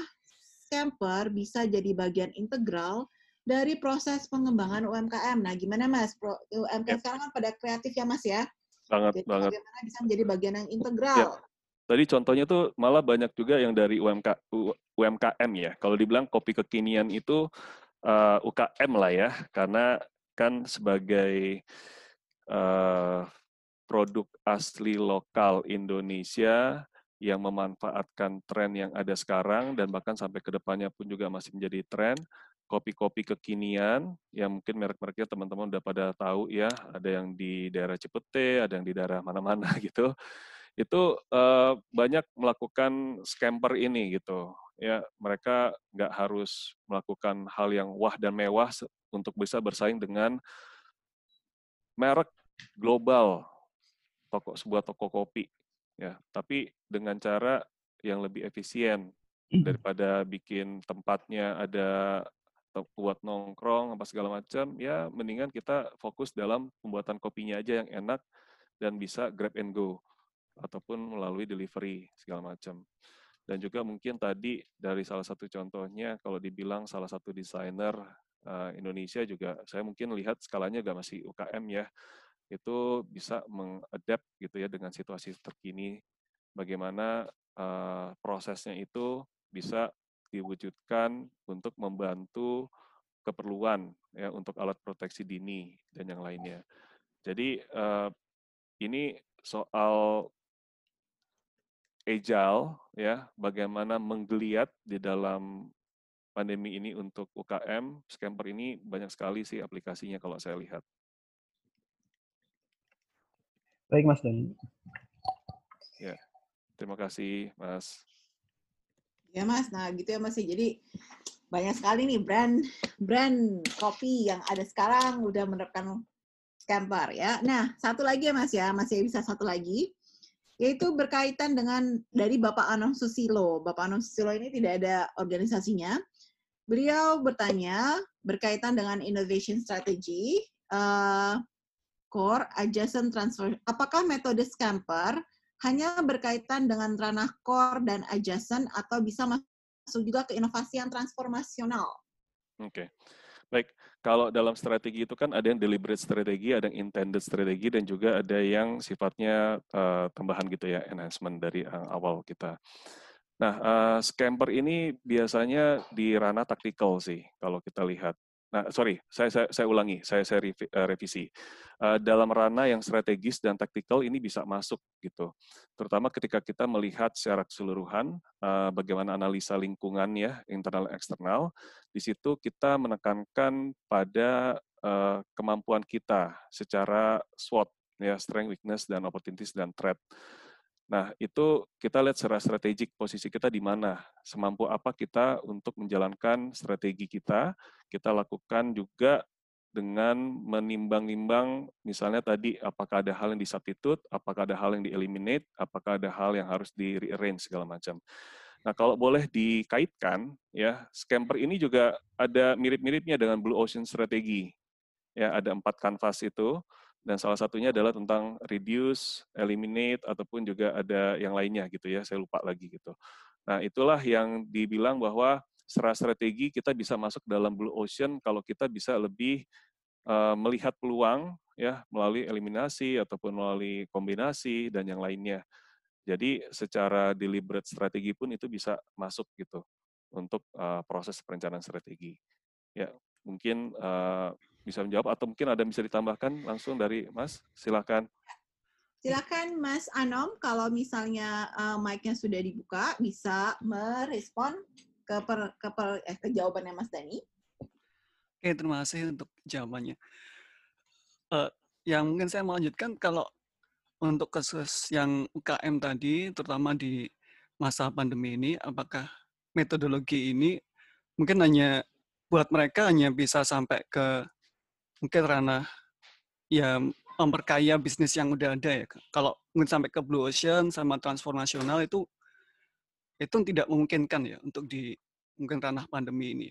Scamper bisa jadi bagian integral dari proses pengembangan UMKM. Nah, gimana Mas? Pro, UMKM yep. sekarang kan pada kreatif ya Mas ya? Banget, jadi, banget. Bagaimana bisa menjadi bagian yang integral? Yep. Tadi contohnya tuh malah banyak juga yang dari UMK, UMKM ya. Kalau dibilang kopi kekinian itu uh, eh, UKM lah ya, karena kan sebagai uh, produk asli lokal Indonesia yang memanfaatkan tren yang ada sekarang dan bahkan sampai ke depannya pun juga masih menjadi tren kopi-kopi kekinian yang mungkin merek-mereknya teman-teman udah pada tahu ya ada yang di daerah Cipete ada yang di daerah mana-mana [laughs] gitu. Itu uh, banyak melakukan scamper ini gitu ya mereka nggak harus melakukan hal yang wah dan mewah untuk bisa bersaing dengan merek global toko sebuah toko kopi ya tapi dengan cara yang lebih efisien hmm. daripada bikin tempatnya ada buat nongkrong apa segala macam ya mendingan kita fokus dalam pembuatan kopinya aja yang enak dan bisa grab and go ataupun melalui delivery segala macam dan juga mungkin tadi dari salah satu contohnya kalau dibilang salah satu desainer Indonesia juga saya mungkin lihat skalanya gak masih UKM ya itu bisa mengadapt gitu ya dengan situasi terkini bagaimana uh, prosesnya itu bisa diwujudkan untuk membantu keperluan ya untuk alat proteksi dini dan yang lainnya. Jadi uh, ini soal agile ya, bagaimana menggeliat di dalam pandemi ini untuk UKM, Scamper ini banyak sekali sih aplikasinya kalau saya lihat. Baik Mas Dani. Ya, terima kasih Mas. Ya Mas, nah gitu ya Mas. Ya. Jadi banyak sekali nih brand brand kopi yang ada sekarang udah menerapkan Scamper ya. Nah, satu lagi ya Mas ya, masih bisa satu lagi yaitu berkaitan dengan dari Bapak Anom Susilo. Bapak Anom Susilo ini tidak ada organisasinya. Beliau bertanya berkaitan dengan innovation strategy, uh, core, adjacent transfer. Apakah metode scamper hanya berkaitan dengan ranah core dan adjacent atau bisa masuk juga ke inovasi yang transformasional? Oke. Okay. Baik, kalau dalam strategi itu kan ada yang deliberate strategi, ada yang intended strategi, dan juga ada yang sifatnya uh, tambahan gitu ya, enhancement dari uh, awal kita. Nah, uh, scamper ini biasanya di ranah taktikal sih, kalau kita lihat. Nah, sorry, saya, saya, saya ulangi, saya, saya revisi. Uh, dalam ranah yang strategis dan taktikal ini bisa masuk gitu. Terutama ketika kita melihat secara keseluruhan uh, bagaimana analisa lingkungan ya, internal eksternal. Di situ kita menekankan pada uh, kemampuan kita secara SWOT ya, strength, weakness dan opportunities dan threat. Nah, itu kita lihat secara strategik posisi kita di mana, semampu apa kita untuk menjalankan strategi kita. Kita lakukan juga dengan menimbang-nimbang misalnya tadi apakah ada hal yang disubstitute, apakah ada hal yang di-eliminate, apakah ada hal yang harus di-rearrange segala macam. Nah, kalau boleh dikaitkan ya, scamper ini juga ada mirip-miripnya dengan blue ocean strategi. Ya, ada empat kanvas itu dan salah satunya adalah tentang reduce, eliminate, ataupun juga ada yang lainnya gitu ya, saya lupa lagi gitu. Nah itulah yang dibilang bahwa secara strategi kita bisa masuk dalam blue ocean kalau kita bisa lebih uh, melihat peluang ya melalui eliminasi ataupun melalui kombinasi dan yang lainnya. Jadi secara deliberate strategi pun itu bisa masuk gitu untuk uh, proses perencanaan strategi. Ya, mungkin uh, bisa menjawab atau mungkin ada yang bisa ditambahkan langsung dari Mas. Silakan. Silakan Mas Anom, kalau misalnya uh, mic-nya sudah dibuka, bisa merespon ke, per, ke, per, eh, ke jawabannya Mas Dani. Oke, terima kasih untuk jawabannya. Uh, yang mungkin saya mau lanjutkan, kalau untuk kasus yang UKM tadi, terutama di masa pandemi ini, apakah metodologi ini mungkin hanya buat mereka hanya bisa sampai ke mungkin ranah ya memperkaya bisnis yang udah ada ya. Kalau mungkin sampai ke blue ocean sama transformasional itu itu tidak memungkinkan ya untuk di mungkin ranah pandemi ini.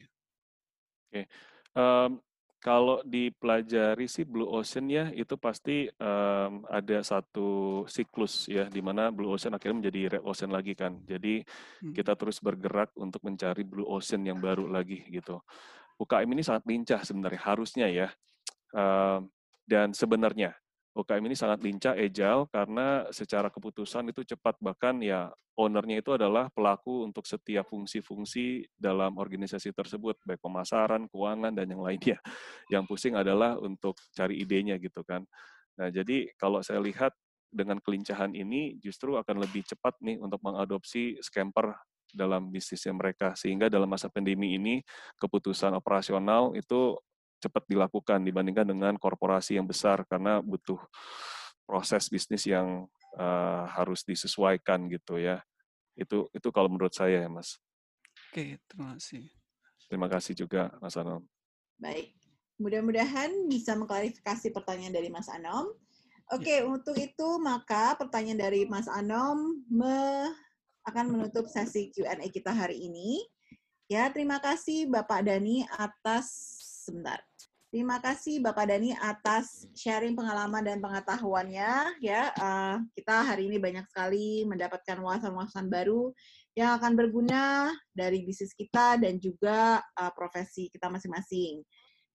Oke, um, kalau dipelajari sih blue ocean ya itu pasti um, ada satu siklus ya di mana blue ocean akhirnya menjadi red ocean lagi kan. Jadi hmm. kita terus bergerak untuk mencari blue ocean yang baru lagi gitu. UKM ini sangat lincah sebenarnya harusnya ya dan sebenarnya UKM ini sangat lincah, agile, karena secara keputusan itu cepat. Bahkan ya ownernya itu adalah pelaku untuk setiap fungsi-fungsi dalam organisasi tersebut, baik pemasaran, keuangan, dan yang lainnya. [laughs] Yang pusing adalah untuk cari idenya gitu kan. Nah jadi kalau saya lihat dengan kelincahan ini justru akan lebih cepat nih untuk mengadopsi scamper dalam bisnisnya mereka. Sehingga dalam masa pandemi ini keputusan operasional itu cepat dilakukan dibandingkan dengan korporasi yang besar karena butuh proses bisnis yang uh, harus disesuaikan gitu ya. Itu itu kalau menurut saya ya, Mas. Oke, terima kasih. Terima kasih juga Mas Anom. Baik. Mudah-mudahan bisa mengklarifikasi pertanyaan dari Mas Anom. Oke, ya. untuk itu maka pertanyaan dari Mas Anom me akan menutup sesi Q&A kita hari ini. Ya, terima kasih Bapak Dani atas sebentar. Terima kasih Bapak Dani atas sharing pengalaman dan pengetahuannya. Ya, uh, kita hari ini banyak sekali mendapatkan wawasan-wawasan baru yang akan berguna dari bisnis kita dan juga uh, profesi kita masing-masing.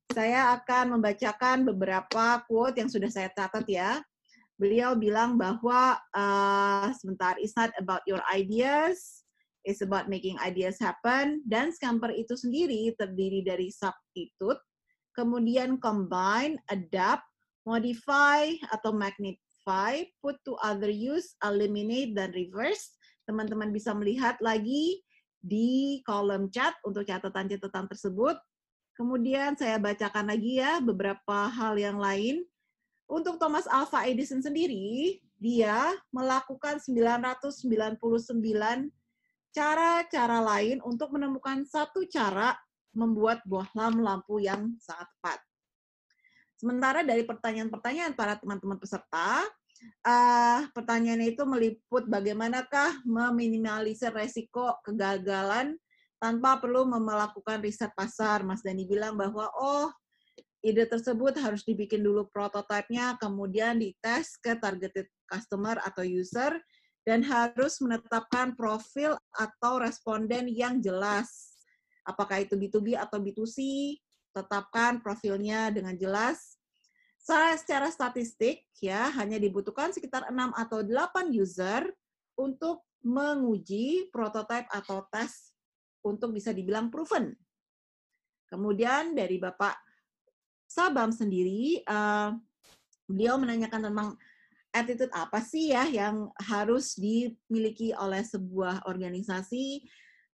Saya akan membacakan beberapa quote yang sudah saya catat ya. Beliau bilang bahwa uh, sebentar, it's not about your ideas, is about making ideas happen. Dan Scamper itu sendiri terdiri dari substitute, kemudian combine, adapt, modify atau magnify, put to other use, eliminate, dan reverse. Teman-teman bisa melihat lagi di kolom chat untuk catatan-catatan tersebut. Kemudian saya bacakan lagi ya beberapa hal yang lain. Untuk Thomas Alva Edison sendiri, dia melakukan 999 cara-cara lain untuk menemukan satu cara membuat bohlam lampu yang sangat tepat. Sementara dari pertanyaan-pertanyaan para teman-teman peserta, uh, pertanyaannya itu meliput bagaimanakah meminimalisir resiko kegagalan tanpa perlu melakukan riset pasar. Mas Dani bilang bahwa, oh, ide tersebut harus dibikin dulu prototipenya, kemudian dites ke targeted customer atau user, dan harus menetapkan profil atau responden yang jelas. Apakah itu B2B atau B2C, tetapkan profilnya dengan jelas, saya secara statistik ya hanya dibutuhkan sekitar 6 atau 8 user untuk menguji prototipe atau tes untuk bisa dibilang proven. Kemudian dari Bapak Sabam sendiri, uh, beliau menanyakan tentang attitude apa sih ya yang harus dimiliki oleh sebuah organisasi.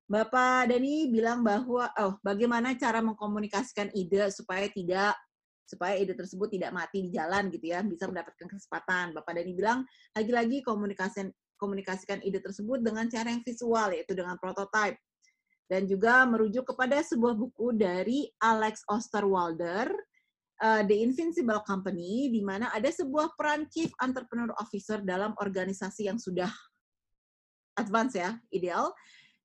Bapak Dani bilang bahwa, oh bagaimana cara mengkomunikasikan ide supaya tidak supaya ide tersebut tidak mati di jalan gitu ya, bisa mendapatkan kesempatan. Bapak Dani bilang, lagi-lagi komunikasi komunikasikan ide tersebut dengan cara yang visual, yaitu dengan prototype. Dan juga merujuk kepada sebuah buku dari Alex Osterwalder, uh, The Invincible Company, di mana ada sebuah peran Chief Entrepreneur Officer dalam organisasi yang sudah advance ya, ideal,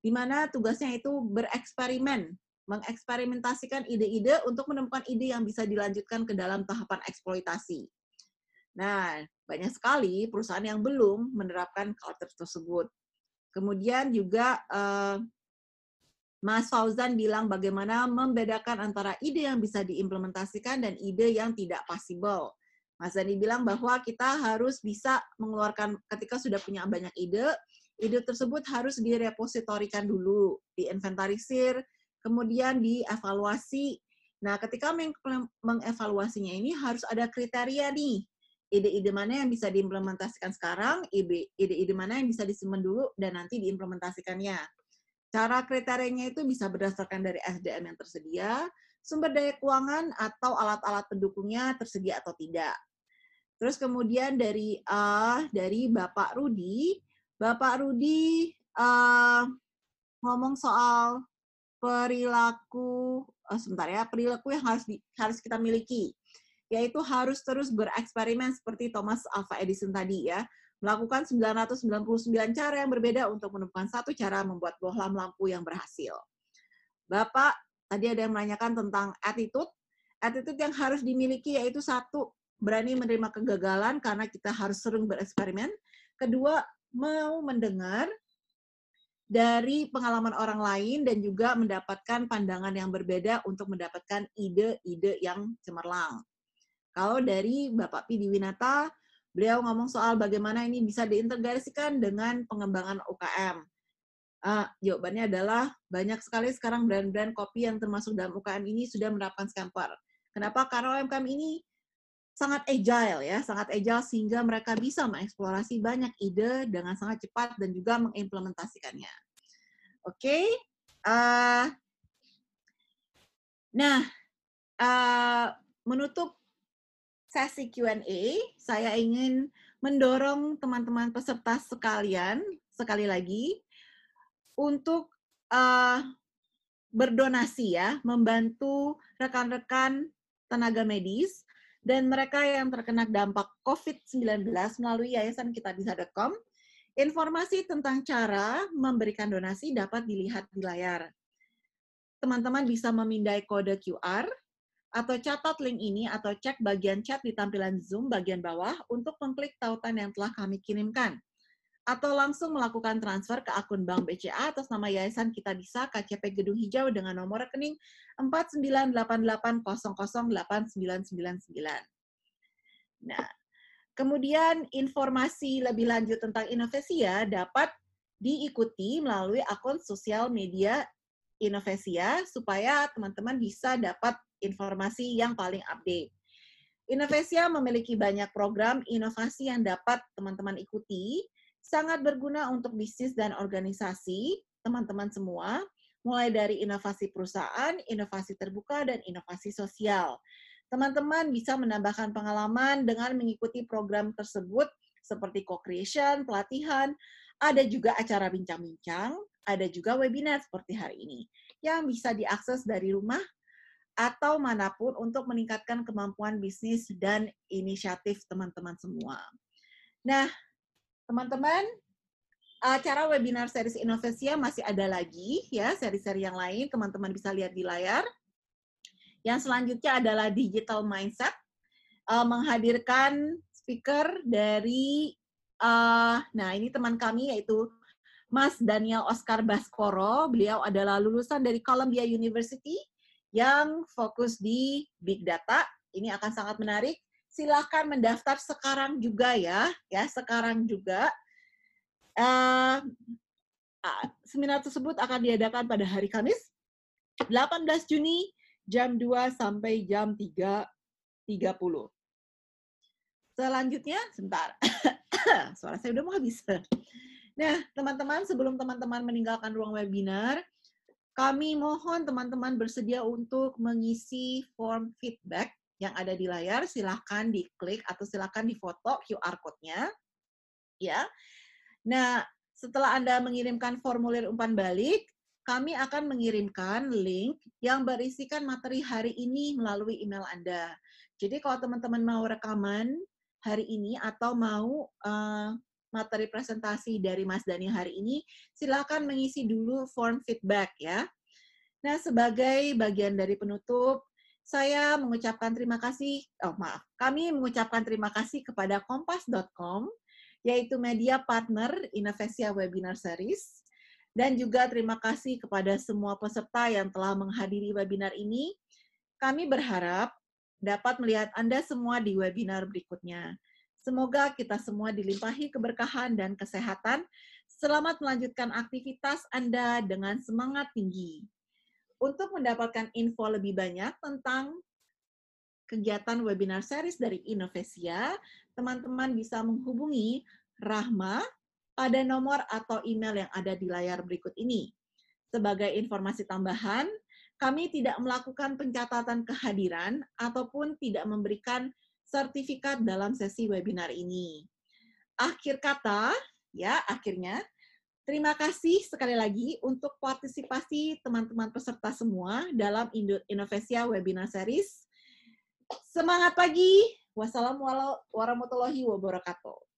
di mana tugasnya itu bereksperimen mengeksperimentasikan ide-ide untuk menemukan ide yang bisa dilanjutkan ke dalam tahapan eksploitasi. Nah, banyak sekali perusahaan yang belum menerapkan culture tersebut. Kemudian juga uh, Mas Fauzan bilang bagaimana membedakan antara ide yang bisa diimplementasikan dan ide yang tidak possible. Mas Zani bilang bahwa kita harus bisa mengeluarkan ketika sudah punya banyak ide, ide tersebut harus direpositorikan dulu, diinventarisir, kemudian dievaluasi. Nah, ketika mengevaluasinya ini harus ada kriteria nih. Ide-ide mana yang bisa diimplementasikan sekarang, ide-ide mana yang bisa disimpan dulu, dan nanti diimplementasikannya. Cara kriterianya itu bisa berdasarkan dari SDM yang tersedia, sumber daya keuangan, atau alat-alat pendukungnya tersedia atau tidak. Terus kemudian dari uh, dari Bapak Rudi, Bapak Rudi uh, ngomong soal perilaku oh, sebentar ya perilaku yang harus di, harus kita miliki yaitu harus terus bereksperimen seperti Thomas Alva Edison tadi ya melakukan 999 cara yang berbeda untuk menemukan satu cara membuat bohlam lampu yang berhasil. Bapak tadi ada yang menanyakan tentang attitude. Attitude yang harus dimiliki yaitu satu, berani menerima kegagalan karena kita harus sering bereksperimen. Kedua, mau mendengar dari pengalaman orang lain dan juga mendapatkan pandangan yang berbeda untuk mendapatkan ide-ide yang cemerlang. Kalau dari Bapak Pidi Winata, beliau ngomong soal bagaimana ini bisa diintegrasikan dengan pengembangan UKM. Uh, jawabannya adalah banyak sekali sekarang brand-brand kopi yang termasuk dalam UKM ini sudah menerapkan scamper. Kenapa? Karena UMKM ini sangat agile ya, sangat agile sehingga mereka bisa mengeksplorasi banyak ide dengan sangat cepat dan juga mengimplementasikannya. Oke, okay? uh, nah uh, menutup sesi Q&A, saya ingin mendorong teman-teman peserta sekalian sekali lagi untuk uh, berdonasi ya, membantu rekan-rekan tenaga medis dan mereka yang terkena dampak COVID-19 melalui yayasan kitabisa.com. Informasi tentang cara memberikan donasi dapat dilihat di layar. Teman-teman bisa memindai kode QR atau catat link ini atau cek bagian chat di tampilan Zoom bagian bawah untuk mengklik tautan yang telah kami kirimkan. Atau langsung melakukan transfer ke akun Bank BCA atas nama Yayasan Kita Bisa KCP Gedung Hijau dengan nomor rekening 4988008999. Nah, kemudian informasi lebih lanjut tentang inovasi ya dapat diikuti melalui akun sosial media Inovesia supaya teman-teman bisa dapat informasi yang paling update. Inovesia memiliki banyak program inovasi yang dapat teman-teman ikuti, sangat berguna untuk bisnis dan organisasi teman-teman semua, mulai dari inovasi perusahaan, inovasi terbuka, dan inovasi sosial. Teman-teman bisa menambahkan pengalaman dengan mengikuti program tersebut seperti co-creation, pelatihan, ada juga acara bincang-bincang, ada juga webinar seperti hari ini yang bisa diakses dari rumah atau mana pun untuk meningkatkan kemampuan bisnis dan inisiatif teman-teman semua. Nah, teman-teman, acara webinar series Inovasia masih ada lagi ya, seri-seri yang lain teman-teman bisa lihat di layar. Yang selanjutnya adalah digital mindset, uh, menghadirkan speaker dari, uh, nah ini teman kami yaitu Mas Daniel Oscar Baskoro. Beliau adalah lulusan dari Columbia University yang fokus di big data. Ini akan sangat menarik. Silahkan mendaftar sekarang juga ya, ya sekarang juga uh, seminar tersebut akan diadakan pada hari Kamis, 18 Juni, jam 2 sampai jam 3.30. Selanjutnya, sebentar. [coughs] Suara saya udah mau habis. Nah, teman-teman, sebelum teman-teman meninggalkan ruang webinar, kami mohon teman-teman bersedia untuk mengisi form feedback yang ada di layar. Silahkan diklik atau silahkan difoto QR code-nya. Ya, Nah, setelah Anda mengirimkan formulir umpan balik, kami akan mengirimkan link yang berisikan materi hari ini melalui email Anda. Jadi kalau teman-teman mau rekaman hari ini atau mau uh, materi presentasi dari Mas Dani hari ini, silakan mengisi dulu form feedback ya. Nah, sebagai bagian dari penutup, saya mengucapkan terima kasih, oh maaf, kami mengucapkan terima kasih kepada kompas.com yaitu media partner Innovesia Webinar Series. Dan juga terima kasih kepada semua peserta yang telah menghadiri webinar ini. Kami berharap dapat melihat Anda semua di webinar berikutnya. Semoga kita semua dilimpahi keberkahan dan kesehatan. Selamat melanjutkan aktivitas Anda dengan semangat tinggi. Untuk mendapatkan info lebih banyak tentang kegiatan webinar series dari Innovesia, teman-teman bisa menghubungi Rahma pada nomor atau email yang ada di layar berikut ini. Sebagai informasi tambahan, kami tidak melakukan pencatatan kehadiran ataupun tidak memberikan sertifikat dalam sesi webinar ini. Akhir kata, ya akhirnya, terima kasih sekali lagi untuk partisipasi teman-teman peserta semua dalam Indonesia Webinar Series. Semangat pagi. Wassalamualaikum warahmatullahi wabarakatuh.